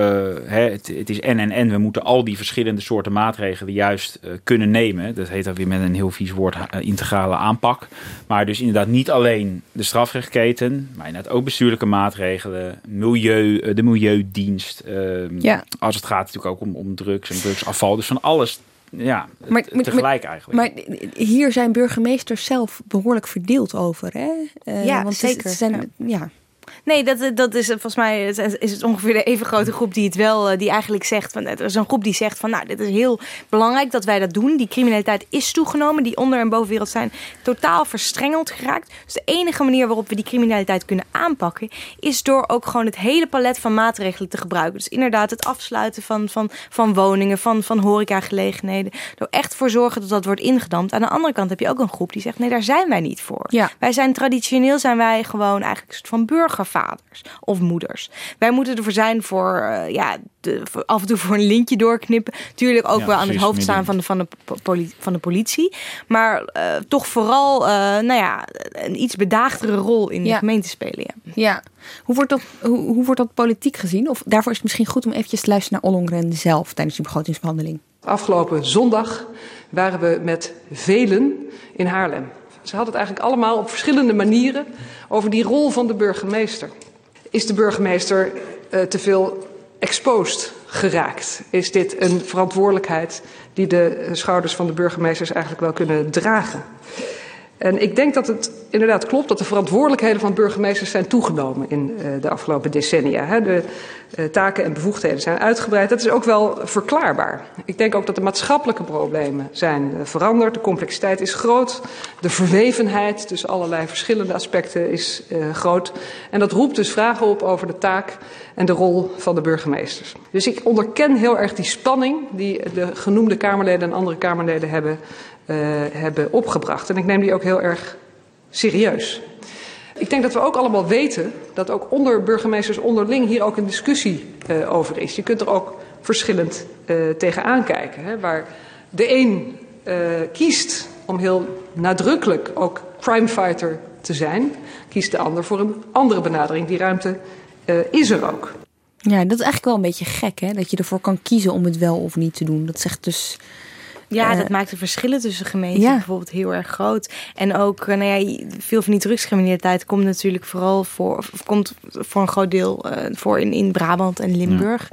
hè, het, het is en en en. We moeten al die verschillende soorten maatregelen juist eh, kunnen nemen. Dat heet dan weer met een heel vies woord eh, integrale aanpak. Maar dus inderdaad niet alleen de strafrechtketen, maar inderdaad ook bestuurlijke maatregelen, milieu, de milieudienst. ehm, Ja. Als het gaat natuurlijk ook om, om drugs en drugsafval. Dus van alles, ja, Maar- tegelijk eigenlijk. Maar hier zijn burgemeesters zelf behoorlijk verdeeld over. Hè? Eh, Ja, want zeker. het zijn, ja. Nee, dat, dat is eh, volgens mij is het ongeveer de even grote groep die het wel, eh, die eigenlijk zegt van, er is een groep die zegt van, nou, dit is heel belangrijk dat wij dat doen. Die criminaliteit is toegenomen, die onder- en bovenwereld zijn totaal verstrengeld geraakt. Dus de enige manier waarop we die criminaliteit kunnen aanpakken, is door ook gewoon het hele palet van maatregelen te gebruiken. Dus inderdaad het afsluiten van, van, van woningen, van, van horecagelegenheden. Door echt voor zorgen dat dat wordt ingedampt. Aan de andere kant heb je ook een groep die zegt, nee, daar zijn wij niet voor. Wij zijn traditioneel, zijn wij gewoon eigenlijk een soort van burger burgervaders of moeders. Wij moeten ervoor zijn voor, uh, ja, de, voor af en toe voor een lintje doorknippen. Tuurlijk ook Ja, wel aan het hoofd staan van de, van, de, van de politie. Maar uh, toch vooral, uh, nou ja, een iets bedaagdere rol in de gemeente spelen. Ja. Ja. Hoe wordt, dat, hoe, hoe wordt dat politiek gezien? Of daarvoor is het misschien goed om eventjes te luisteren naar Ollongren zelf tijdens die begrotingsbehandeling. Afgelopen zondag waren we met velen in Haarlem. Ze hadden het eigenlijk allemaal op verschillende manieren over die rol van de burgemeester. Is de burgemeester uh, te veel exposed geraakt? Is dit een verantwoordelijkheid die de schouders van de burgemeesters eigenlijk wel kunnen dragen? En ik denk dat het inderdaad klopt dat de verantwoordelijkheden van burgemeesters zijn toegenomen in uh, de afgelopen decennia. De uh, taken en bevoegdheden zijn uitgebreid. Dat is ook wel verklaarbaar. Ik denk ook dat de maatschappelijke problemen zijn uh, veranderd. De complexiteit is groot. De verwevenheid tussen allerlei verschillende aspecten is groot. En dat roept dus vragen op over de taak en de rol van de burgemeesters. Dus ik onderken heel erg die spanning die de genoemde Kamerleden en andere Kamerleden hebben hebben opgebracht. En ik neem die ook heel erg serieus. Ik denk dat we ook allemaal weten dat ook onder burgemeesters onderling hier ook een discussie uh, over is. Je kunt er ook verschillend uh, tegenaan kijken. Waar de een kiest om heel nadrukkelijk ook crimefighter te zijn, kiest de ander voor een andere benadering. Die ruimte is er ook. Ja, dat is eigenlijk wel een beetje gek, hè? Dat je ervoor kan kiezen om het wel of niet te doen. Dat zegt dus. Ja, Eh, dat maakt de verschillen tussen gemeenten ja. bijvoorbeeld heel erg groot. En ook, eh, nou ja, veel van die drugscriminaliteit komt natuurlijk vooral voor, of komt voor een groot deel eh, voor in, in Brabant en Limburg.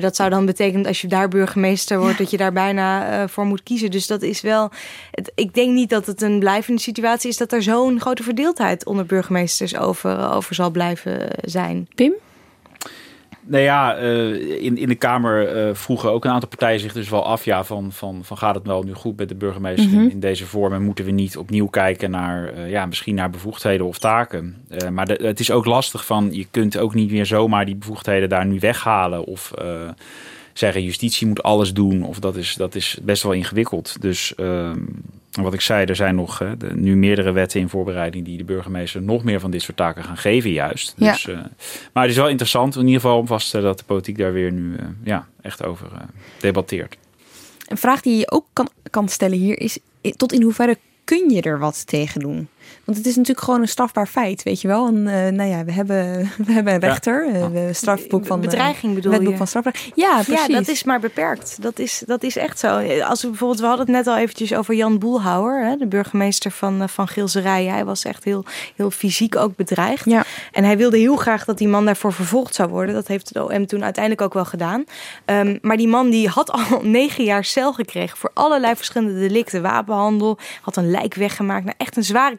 Dat zou dan betekenen dat als je daar burgemeester wordt, dat je daar bijna voor moet kiezen. Dus dat is wel. Het, ik denk niet dat het een blijvende situatie is dat er zo'n grote verdeeldheid onder burgemeesters over, over zal blijven zijn. Pim? Nou ja, uh, in, in de Kamer uh, vroegen ook een aantal partijen zich dus wel af... Ja, van, van, van gaat het wel nu goed met de burgemeester Mhm. in, in deze vorm... en moeten we niet opnieuw kijken naar, uh, ja, misschien naar bevoegdheden of taken. maar de, het is ook lastig van, je kunt ook niet meer zomaar die bevoegdheden daar nu weghalen... of zeggen justitie moet alles doen, of dat is, dat is best wel ingewikkeld. Dus ehm, wat ik zei, er zijn nog de, nu meerdere wetten in voorbereiding die de burgemeester nog meer van dit soort taken gaan geven, juist. Ja. Dus, uh, maar het is wel interessant in ieder geval om vast te stellen dat de politiek daar weer nu uh, ja, echt over uh, debatteert. Een vraag die je ook kan, kan stellen hier is: tot in hoeverre kun je er wat tegen doen? Want het is natuurlijk gewoon een strafbaar feit, weet je wel. En, uh, nou ja, we hebben, we hebben een rechter, ja. uh, we strafboek van bedreiging bedoel wetboek je? van strafrecht. Ja, precies. Ja, dat is maar beperkt. Dat is, dat is echt zo. Als we bijvoorbeeld, we hadden het net al eventjes over Jan Boelhouwer, hè, de burgemeester van, van Gilserijen. Hij was echt heel, heel fysiek ook bedreigd. Ja. En hij wilde heel graag dat die man daarvoor vervolgd zou worden. Dat heeft de OM toen uiteindelijk ook wel gedaan. Um, maar die man die had al negen jaar cel gekregen voor allerlei verschillende delicten. Wapenhandel, had een lijk weggemaakt. Nou, echt een zware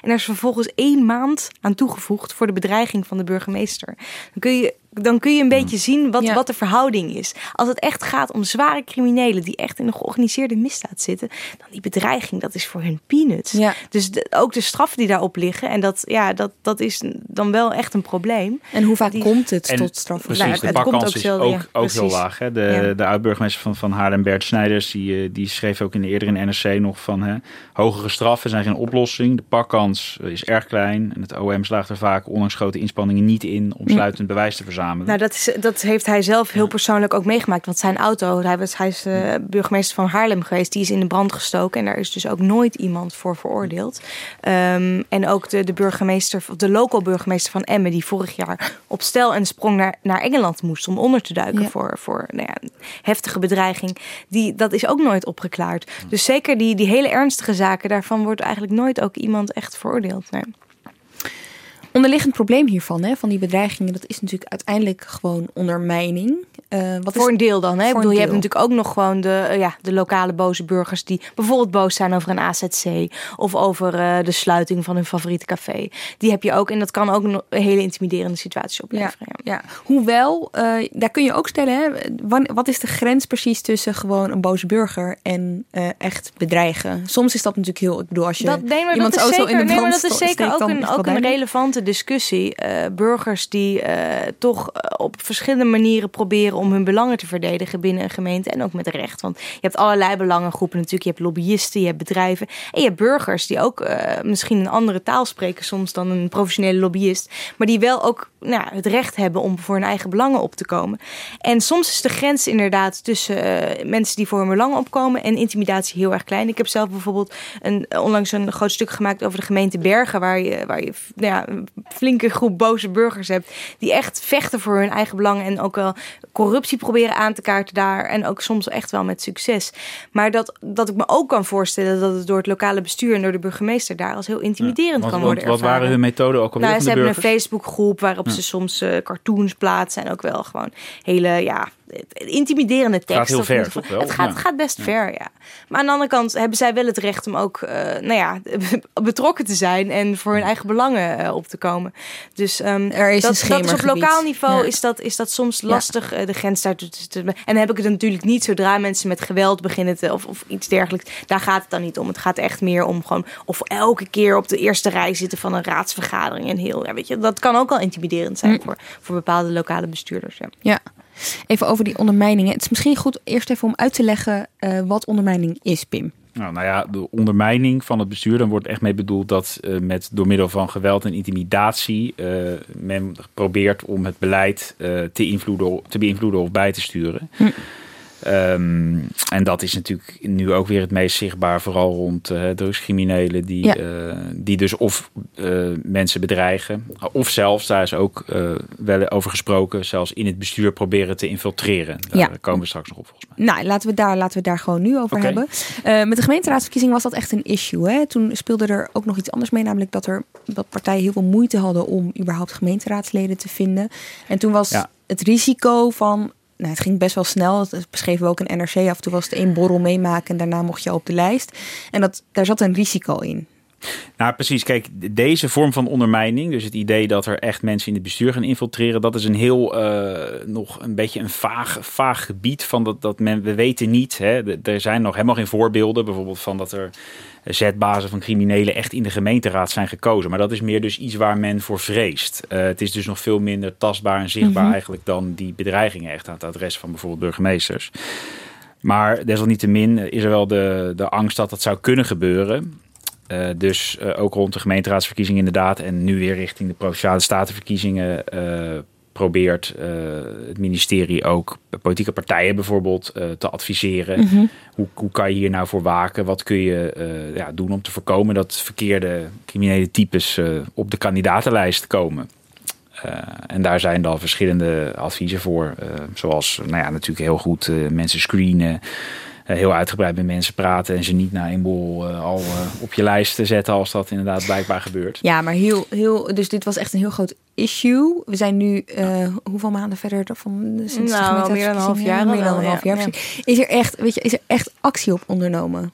En er is vervolgens één maand aan toegevoegd voor de bedreiging van de burgemeester. Dan kun je, dan kun je een beetje zien wat, Ja. wat de verhouding is. Als het echt gaat om zware criminelen die echt in een georganiseerde misdaad zitten, dan die bedreiging, dat is voor hun peanuts. Ja. Dus de- ook de straffen die daarop liggen, en dat, ja, dat, dat is dan wel echt een probleem. En hoe vaak Die- komt het En tot straf? Precies, Nou, de het komt pakkans ook is zelden, ook, ja, ook heel laag. Hè? De, Ja. de oud-burgemeester van, van Haarlem, Bert Snijders, die, eh, die schreef ook in de, eerder in NRC nog van... Hè, hogere straffen zijn geen oplossing, de pakkans is erg klein... en het OM slaagt er vaak ondanks grote inspanningen niet in... om sluitend bewijs te verzamelen. Nou, dat, is, dat heeft hij zelf heel persoonlijk ook meegemaakt. Want zijn auto, hij, was, hij is uh, burgemeester van Haarlem geweest, die is in de brand gestoken. En daar is dus ook nooit iemand voor veroordeeld. Um, en ook de, de burgemeester, de local burgemeester van Emmen, die vorig jaar op stel en sprong naar, naar Engeland moest om onder te duiken Ja. voor, voor nou ja, een heftige bedreiging. Die, dat is ook nooit opgeklaard. Dus zeker die, die hele ernstige zaken, daarvan wordt eigenlijk nooit ook iemand echt veroordeeld. Nee. Onderliggend probleem hiervan, hè, van die bedreigingen, dat is natuurlijk uiteindelijk gewoon ondermijning. Uh, wat voor is, een deel dan. Hè? Ik bedoel, je hebt natuurlijk ook nog gewoon de, uh, ja, de lokale boze burgers die bijvoorbeeld boos zijn over een AZC of over uh, de sluiting van hun favoriete café. Die heb je ook en dat kan ook een hele intimiderende situatie opleveren. Ja, ja. Hoewel, daar kun je ook stellen, hè, wat is de grens precies tussen gewoon een boze burger en echt bedreigen? Soms is dat natuurlijk heel, ik bedoel, als je dat, nee, maar iemand dat is auto zeker, in de nee, maar dat is zeker ook, een, ook een relevante discussie. Eh, burgers die eh, toch eh, op verschillende manieren proberen om hun belangen te verdedigen binnen een gemeente. En ook met recht. Want je hebt allerlei belangengroepen natuurlijk. Je hebt lobbyisten, je hebt bedrijven. En je hebt burgers die ook misschien een andere taal spreken soms dan een professionele lobbyist. Maar die wel ook nou, het recht hebben om voor hun eigen belangen op te komen. En soms is de grens inderdaad tussen mensen die voor hun belangen opkomen en intimidatie heel erg klein. Ik heb zelf bijvoorbeeld een, onlangs een groot stuk gemaakt over de gemeente Bergen, waar je, waar je nou ja, flinke groep boze burgers hebt die echt vechten voor hun eigen belangen en ook wel corruptie proberen aan te kaarten daar en ook soms echt wel met succes. Maar dat, dat ik me ook kan voorstellen dat het door het lokale bestuur en door de burgemeester daar als heel intimiderend Wat, kan wat, worden wat ervaren. waren hun methoden ook alweer Nou, ze hebben een burgers? Facebookgroep waarop Ja. ze soms eh, cartoons plaatsen en ook wel gewoon hele ja, intimiderende heel ver, wel? Het gaat, Ja. het gaat best ver, ja. Maar aan de andere kant hebben zij wel het recht om ook eh, nou ja, betrokken te zijn en voor hun eigen belangen eh, op te komen. Dus ehm, Er is dat, een dat is op lokaal niveau Ja. is, dat, is dat soms lastig eh, de grens daar te, te- te- En dan heb ik het natuurlijk niet zodra mensen met geweld beginnen te, of, of iets dergelijks. Daar gaat het dan niet om. Het gaat echt meer om gewoon of elke keer op de eerste rij zitten van een raadsvergadering en heel. Ja, weet je, dat kan ook al intimiderend zijn voor, voor bepaalde lokale bestuurders. Ja. Ja. Even over die ondermijningen. Het is misschien goed eerst even om uit te leggen eh, wat ondermijning is, Pim. Nou, nou ja, de ondermijning van het bestuur, dan wordt echt mee bedoeld dat eh, met door middel van geweld en intimidatie eh, men probeert om het beleid te, invloeden, te beïnvloeden of bij te sturen. Hm. Ehm, en dat is natuurlijk nu ook weer het meest zichtbaar, vooral rond eh drugscriminelen die, Ja. eh, die dus of eh, mensen bedreigen, of zelfs, daar is ook wel over gesproken, zelfs in het bestuur proberen te infiltreren. Daar Ja. komen we straks nog op volgens mij. Nou, laten we, daar, laten we daar gewoon nu over hebben. Met de gemeenteraadsverkiezing was dat echt een issue. Hè? Toen speelde er ook nog iets anders mee, namelijk dat er dat partijen heel veel moeite hadden om überhaupt gemeenteraadsleden te vinden. En toen was Ja. het risico van. Nou, het ging best wel snel. Dat beschreven we ook in NRC. Af en toe was het één borrel meemaken en daarna mocht je op de lijst. En dat, daar zat een risico in. Nou, precies. Kijk, deze vorm van ondermijning, dus het idee dat er echt mensen in het bestuur gaan infiltreren, dat is een heel eh, nog een beetje een vaag, vaag gebied van dat, dat men, we weten niet. Hè, er zijn nog helemaal geen voorbeelden, bijvoorbeeld van dat er zetbazen van criminelen echt in de gemeenteraad zijn gekozen. Maar dat is meer dus iets waar men voor vreest. Eh, het is dus nog veel minder tastbaar en zichtbaar Mhm. eigenlijk dan die bedreigingen echt aan het adres van bijvoorbeeld burgemeesters. Maar desalniettemin is er wel de, de angst dat dat zou kunnen gebeuren. Eh, dus eh, ook rond de gemeenteraadsverkiezingen inderdaad. En nu weer richting de Provinciale Statenverkiezingen probeert eh, het ministerie ook politieke partijen bijvoorbeeld eh, te adviseren. Mhm. hoe, hoe kan je hier nou voor waken? Wat kun je eh, ja, doen om te voorkomen dat verkeerde criminele types op de kandidatenlijst komen? En daar zijn dan verschillende adviezen voor. zoals nou ja, natuurlijk heel goed mensen screenen. Eh, heel uitgebreid met mensen praten. En ze niet na een bol eh, al eh, op je lijst te zetten als dat inderdaad blijkbaar gebeurt. Ja, maar heel, heel. Dus dit was echt een heel groot issue. We zijn nu eh, hoeveel maanden verder van de- sinds Nou, meer dan een half jaar Meer dan een half ja. jaar. precies. Is er echt, weet je, is er echt actie op ondernomen?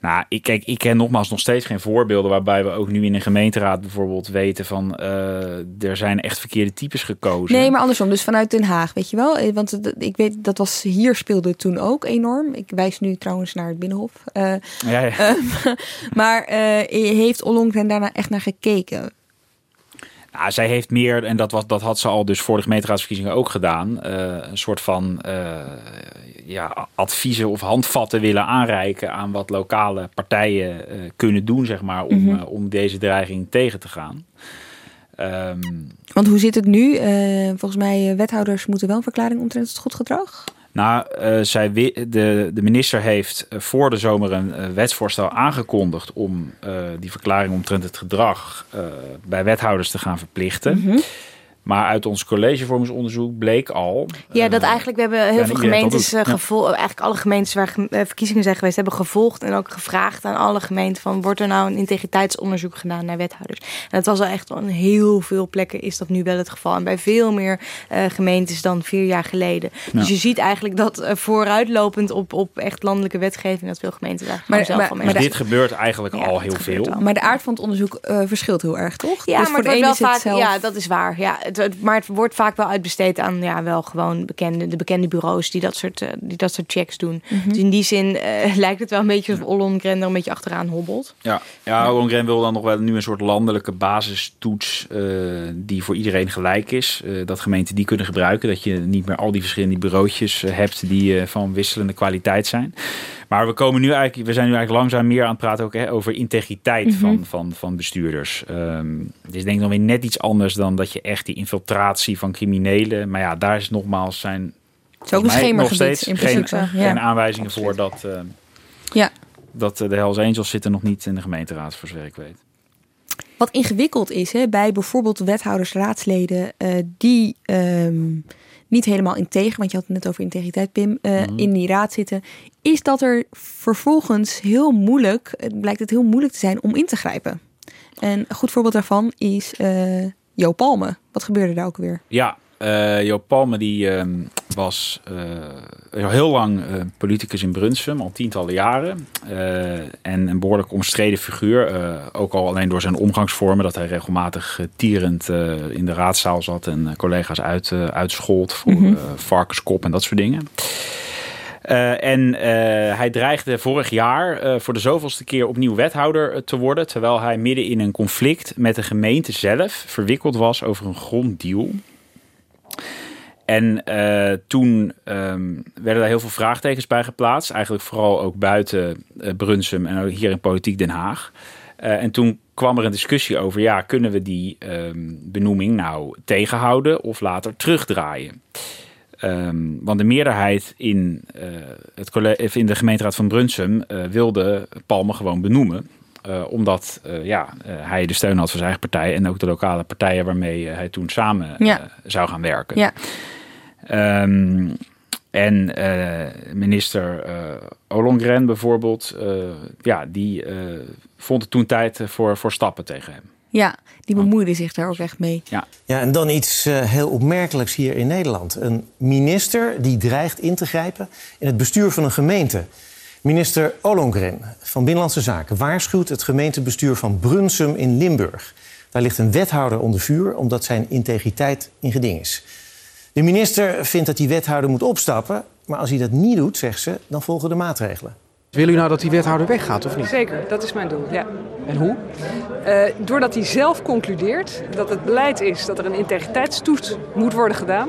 Nou, ik, kijk, ik ken nogmaals nog steeds geen voorbeelden waarbij we ook nu in een gemeenteraad bijvoorbeeld weten van eh, er zijn echt verkeerde types gekozen. Nee, maar andersom. Dus vanuit Den Haag, weet je wel? Eh, Want ik weet, dat was hier speelde toen ook enorm. Ik wijs nu trouwens naar het Binnenhof. Eh, Ja, ja. maar heeft Ollongren daarna echt naar gekeken? Nou, zij heeft meer, en dat, was, dat had ze al dus voor de gemeenteraadsverkiezingen ook gedaan, eh, een soort van eh, ja, adviezen of handvatten willen aanreiken aan wat lokale partijen eh, kunnen doen, zeg maar, om, Mhm. om deze dreiging tegen te gaan. Ehm, Want hoe zit het nu? Volgens mij, wethouders moeten wel een verklaring omtrent het goed gedrag. Nou, eh, zij, de, de minister heeft eh, voor de zomer een eh, wetsvoorstel aangekondigd om die verklaring omtrent het gedrag bij wethouders te gaan verplichten. Mhm. Maar uit ons collegevormingsonderzoek bleek al. Ja, dat eigenlijk, we hebben heel veel gemeentes eh, Ja. gevolgd. Eigenlijk alle gemeentes waar eh, verkiezingen zijn geweest, hebben gevolgd en ook gevraagd aan alle gemeenten van wordt er nou een integriteitsonderzoek gedaan naar wethouders. En dat was al echt aan heel veel plekken is dat nu wel het geval. En bij veel meer eh, gemeentes dan vier jaar geleden. Ja. Dus je ziet eigenlijk dat eh, vooruitlopend op, op echt landelijke wetgeving, dat veel gemeenten daar gewoon zelf van mee zijn. dit gebeurt eigenlijk al heel veel. Maar de aard van het onderzoek eh, verschilt heel erg, toch? Ja, Dus maar voor het de wordt ene wel is het vaak. zelf- Ja, dat is waar. Ja, het het, maar het wordt vaak wel uitbesteed aan ja, wel gewoon bekende, de bekende bureaus die dat soort, uh, die dat soort checks doen. Mhm. Dus in die zin uh, lijkt het wel een beetje alsof Ollongren er een beetje achteraan hobbelt. Ja, ja Ollongren wil dan nog wel nu een soort landelijke basistoets uh, die voor iedereen gelijk is. dat gemeenten die kunnen gebruiken. Dat je niet meer al die verschillende bureautjes hebt die van wisselende kwaliteit zijn. Maar we komen nu eigenlijk, we zijn nu eigenlijk langzaam meer aan het praten ook hè, over integriteit Mhm. van, van, van bestuurders. Um, het is denk ik nog weer net iets anders dan dat je echt die infiltratie van criminelen. Maar ja, daar is nogmaals zijn. Het is ook een mij nog schemergebied steeds in geen, principe. Ja. geen aanwijzingen voor dat, uh, ja. dat uh, de Hells Angels zitten nog niet in de gemeenteraad, voor zover ik weet. Wat ingewikkeld is hè, bij bijvoorbeeld wethouders, raadsleden, uh, die um, niet helemaal integer, want je had het net over integriteit, Pim, uh, mm. in die raad zitten, is dat er vervolgens heel moeilijk, het blijkt het heel moeilijk te zijn om in te grijpen. En een goed voorbeeld daarvan is uh, Jo Palme. Wat gebeurde daar ook weer? Ja, uh, Jo Palme die uh, was heel lang politicus in Brunsum, al tientallen jaren. en een behoorlijk omstreden figuur. ook al alleen door zijn omgangsvormen, dat hij regelmatig tierend in de raadzaal zat en collega's uit, uitschold voor mm -hmm. varkenskop en dat soort dingen. Uh, en uh, hij dreigde vorig jaar uh, voor de zoveelste keer opnieuw wethouder te worden. Terwijl hij midden in een conflict met de gemeente zelf verwikkeld was over een gronddeal. En toen um, werden daar heel veel vraagtekens bij geplaatst. Eigenlijk vooral ook buiten Brunsum en ook hier in Politiek Den Haag. en toen kwam er een discussie over, ja, kunnen we die um, benoeming nou tegenhouden of later terugdraaien? Um, want de meerderheid in, het college, in de gemeenteraad van Brunsum wilde Palme gewoon benoemen. Omdat ja, hij de steun had van zijn eigen partij en ook de lokale partijen waarmee hij toen samen ja. zou gaan werken. Ja. Um, en minister Ollongren bijvoorbeeld, ja, die vond het toen tijd voor, voor stappen tegen hem. Ja, die bemoeide zich daar ook echt mee. Ja, ja en dan iets uh, heel opmerkelijks hier in Nederland. Een minister die dreigt in te grijpen in het bestuur van een gemeente. Minister Ollongren van Binnenlandse Zaken waarschuwt het gemeentebestuur van Brunsum in Limburg. Daar ligt een wethouder onder vuur omdat zijn integriteit in geding is. De minister vindt dat die wethouder moet opstappen, maar als hij dat niet doet, zegt ze, dan volgen de maatregelen. Wil u nou dat die wethouder weggaat of niet? Zeker, dat is mijn doel, ja. En hoe? Uh, doordat hij zelf concludeert dat het beleid is dat er een integriteitstoets moet worden gedaan.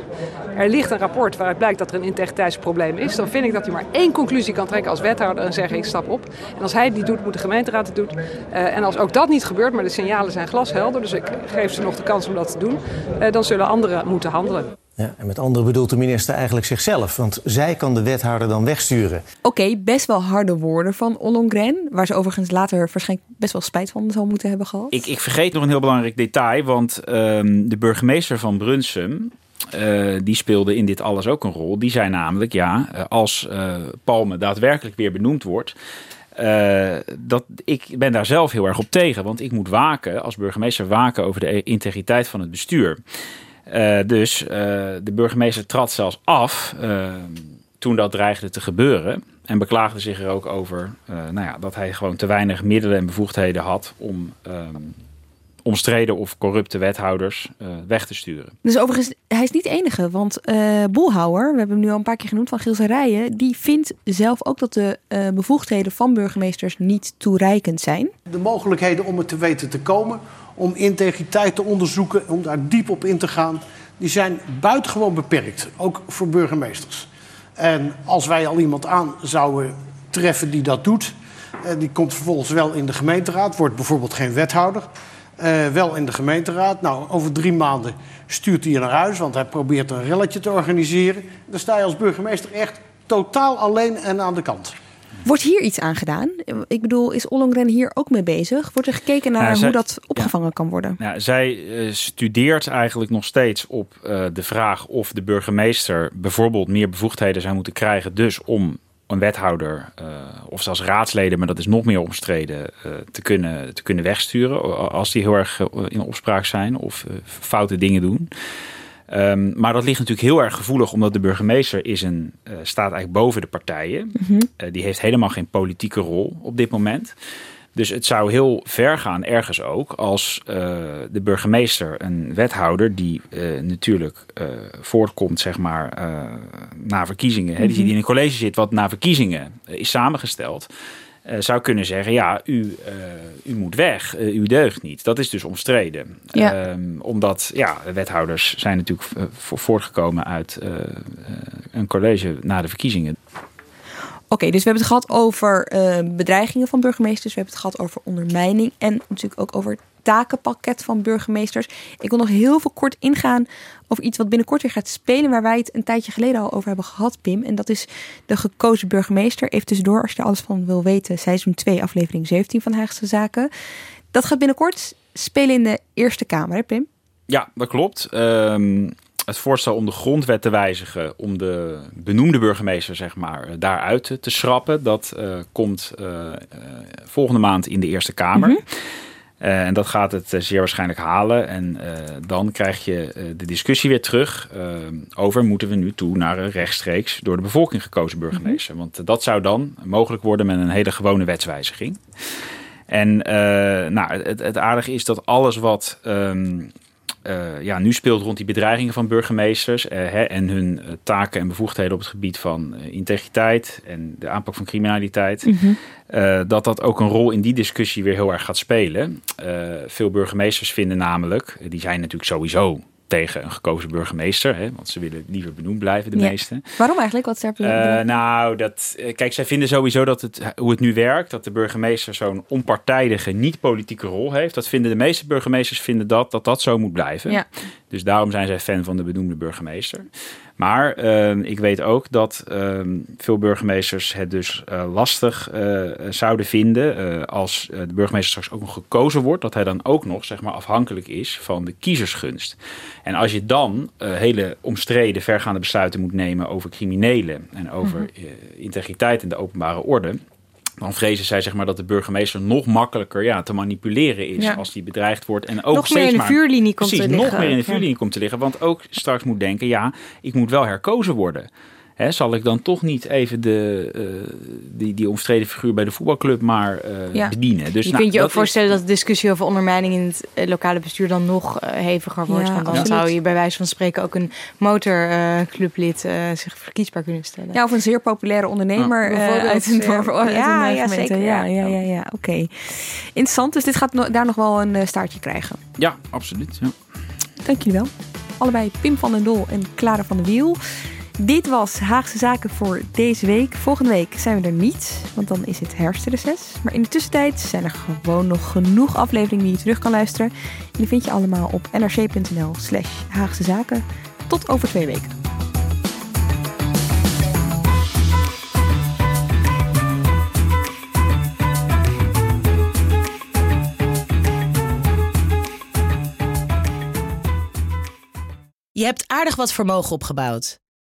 Er ligt een rapport waaruit blijkt dat er een integriteitsprobleem is. Dan vind ik dat hij maar één conclusie kan trekken als wethouder en zeggen ik stap op. En als hij die doet, moet de gemeenteraad het doen. Uh, en als ook dat niet gebeurt, maar de signalen zijn glashelder, dus ik geef ze nog de kans om dat te doen, uh, dan zullen anderen moeten handelen. Ja, en met anderen bedoelt de minister eigenlijk zichzelf, want zij kan de wethouder dan wegsturen. Oké, okay, best wel harde woorden van Ollongren, waar ze overigens later waarschijnlijk best wel spijt van zal moeten hebben gehad. Ik, ik vergeet nog een heel belangrijk detail, want um, de burgemeester van Brunsum, uh, die speelde in dit alles ook een rol. Die zei namelijk, ja, als uh, Palme daadwerkelijk weer benoemd wordt, uh, dat, ik ben daar zelf heel erg op tegen, want ik moet waken, als burgemeester waken over de integriteit van het bestuur. Uh, dus uh, de burgemeester trad zelfs af uh, toen dat dreigde te gebeuren. En beklaagde zich er ook over nou ja, dat hij gewoon te weinig middelen en bevoegdheden had om um, omstreden of corrupte wethouders weg te sturen. Dus overigens, hij is niet de enige. Want Bolhouwer, we hebben hem nu al een paar keer genoemd van Gielse Rijen, die vindt zelf ook dat de bevoegdheden van burgemeesters niet toereikend zijn. De mogelijkheden om het te weten te komen om integriteit te onderzoeken, om daar diep op in te gaan, die zijn buitengewoon beperkt, ook voor burgemeesters. En als wij al iemand aan zouden treffen die dat doet, eh, die komt vervolgens wel in de gemeenteraad, wordt bijvoorbeeld geen wethouder, eh, wel in de gemeenteraad. Nou, over drie maanden stuurt hij je naar huis, want hij probeert een relletje te organiseren. Dan sta je als burgemeester echt totaal alleen en aan de kant. Wordt hier iets aan gedaan? Ik bedoel, is Ollongren hier ook mee bezig? Wordt er gekeken naar Nou, zij- hoe dat opgevangen kan worden? Nou, zij eh, studeert eigenlijk nog steeds op eh, de vraag of de burgemeester bijvoorbeeld meer bevoegdheden zou moeten krijgen. Dus om een wethouder eh, of zelfs raadsleden, maar dat is nog meer omstreden, te, kunnen, te kunnen wegsturen. Als die heel erg in opspraak zijn of eh, foute dingen doen. Ehm, maar dat ligt natuurlijk heel erg gevoelig, omdat de burgemeester is een, eh, staat eigenlijk boven de partijen. Mhm. Eh, die heeft helemaal geen politieke rol op dit moment. Dus het zou heel ver gaan, ergens ook, als uh, de burgemeester, een wethouder die uh, natuurlijk uh, voortkomt, zeg maar, na verkiezingen, hè, die in een college zit wat na verkiezingen is samengesteld. Zou kunnen zeggen, ja, u, u moet weg, u deugt niet. Dat is dus omstreden. Ja. Ehm, omdat, ja, wethouders zijn natuurlijk voortgekomen uit een college na de verkiezingen. Oké, dus we hebben het gehad over uh, bedreigingen van burgemeesters. We hebben het gehad over ondermijning. En natuurlijk ook over takenpakket van burgemeesters. Ik wil nog heel veel kort ingaan over iets wat binnenkort weer gaat spelen. Waar wij het een tijdje geleden al over hebben gehad, Pim. En dat is de gekozen burgemeester. Even tussendoor, als je er alles van wil weten. Seizoen 2, aflevering 17 van Haagse Zaken. Dat gaat binnenkort spelen in de Eerste Kamer, hè, Pim? Ja, dat klopt. Um, het voorstel om de grondwet te wijzigen, om de benoemde burgemeester zeg maar, daaruit te schrappen, dat uh, komt uh, uh, volgende maand in de Eerste Kamer. Mm -hmm. En dat gaat het zeer waarschijnlijk halen. En dan krijg je de discussie weer terug over moeten we nu toe naar een rechtstreeks door de bevolking gekozen burgemeester. Mm -hmm. Want dat zou dan mogelijk worden met een hele gewone wetswijziging. En nou, het, het aardige is dat alles wat um, uh, ja, nu speelt rond die bedreigingen van burgemeesters uh, hè, en hun uh, taken en bevoegdheden op het gebied van integriteit en de aanpak van criminaliteit, mm -hmm. dat dat ook een rol in die discussie weer heel erg gaat spelen. veel burgemeesters vinden namelijk, die zijn natuurlijk sowieso tegen een gekozen burgemeester. Hè, want ze willen liever benoemd blijven, de ja. meesten. Waarom eigenlijk? Wat is uh, Nou, dat, kijk, zij vinden sowieso dat het, hoe het nu werkt... dat de burgemeester zo'n onpartijdige, niet-politieke rol heeft. Dat vinden de meeste burgemeesters vinden dat, dat dat zo moet blijven. Ja. Dus daarom zijn zij fan van de benoemde burgemeester. Maar uh, ik weet ook dat uh, veel burgemeesters het dus uh, lastig uh, zouden vinden als de burgemeester straks ook nog gekozen wordt, dat hij dan ook nog zeg maar, afhankelijk is van de kiezersgunst. En als je dan hele omstreden, vergaande besluiten moet nemen over criminelen en over -hmm. integriteit en de openbare orde, dan vrezen zij zeg maar, dat de burgemeester nog makkelijker ja, te manipuleren is Ja. als die bedreigd wordt. En ook Nog steeds meer in de maar- vuurlinie komt Precies, te nog liggen. meer in de Ja. vuurlinie komt te liggen. Want ook straks moet denken, ja, ik moet wel herkozen worden. Hè, zal ik dan toch niet even de, eh, die, die omstreden figuur bij de voetbalclub maar eh, Ja. bedienen? Dus je nou, kunt je ook is- voorstellen dat de discussie over ondermijning in het eh, lokale bestuur dan nog heviger wordt. Ja, want dan absoluut. zou je bij wijze van spreken ook een motorclublid eh, zich verkiesbaar kunnen stellen. Ja, of een zeer populaire ondernemer Ja, eh, uit een dorp. uit Ja, ja, gemeente. zeker, Ja, ja. ja, ja, oké. Interessant, dus dit gaat no- daar nog wel een staartje krijgen. Ja, absoluut. Ja. Dank jullie wel. Allebei Pim van den Dol en Clara van der Wiel. Dit was Haagse Zaken voor deze week. Volgende week zijn we er niet, want dan is het herfstreces. Maar in de tussentijd zijn er gewoon nog genoeg afleveringen die je terug kan luisteren. En die vind je allemaal op nrc.nl slash Haagse Zaken. Tot over twee weken. Je hebt aardig wat vermogen opgebouwd.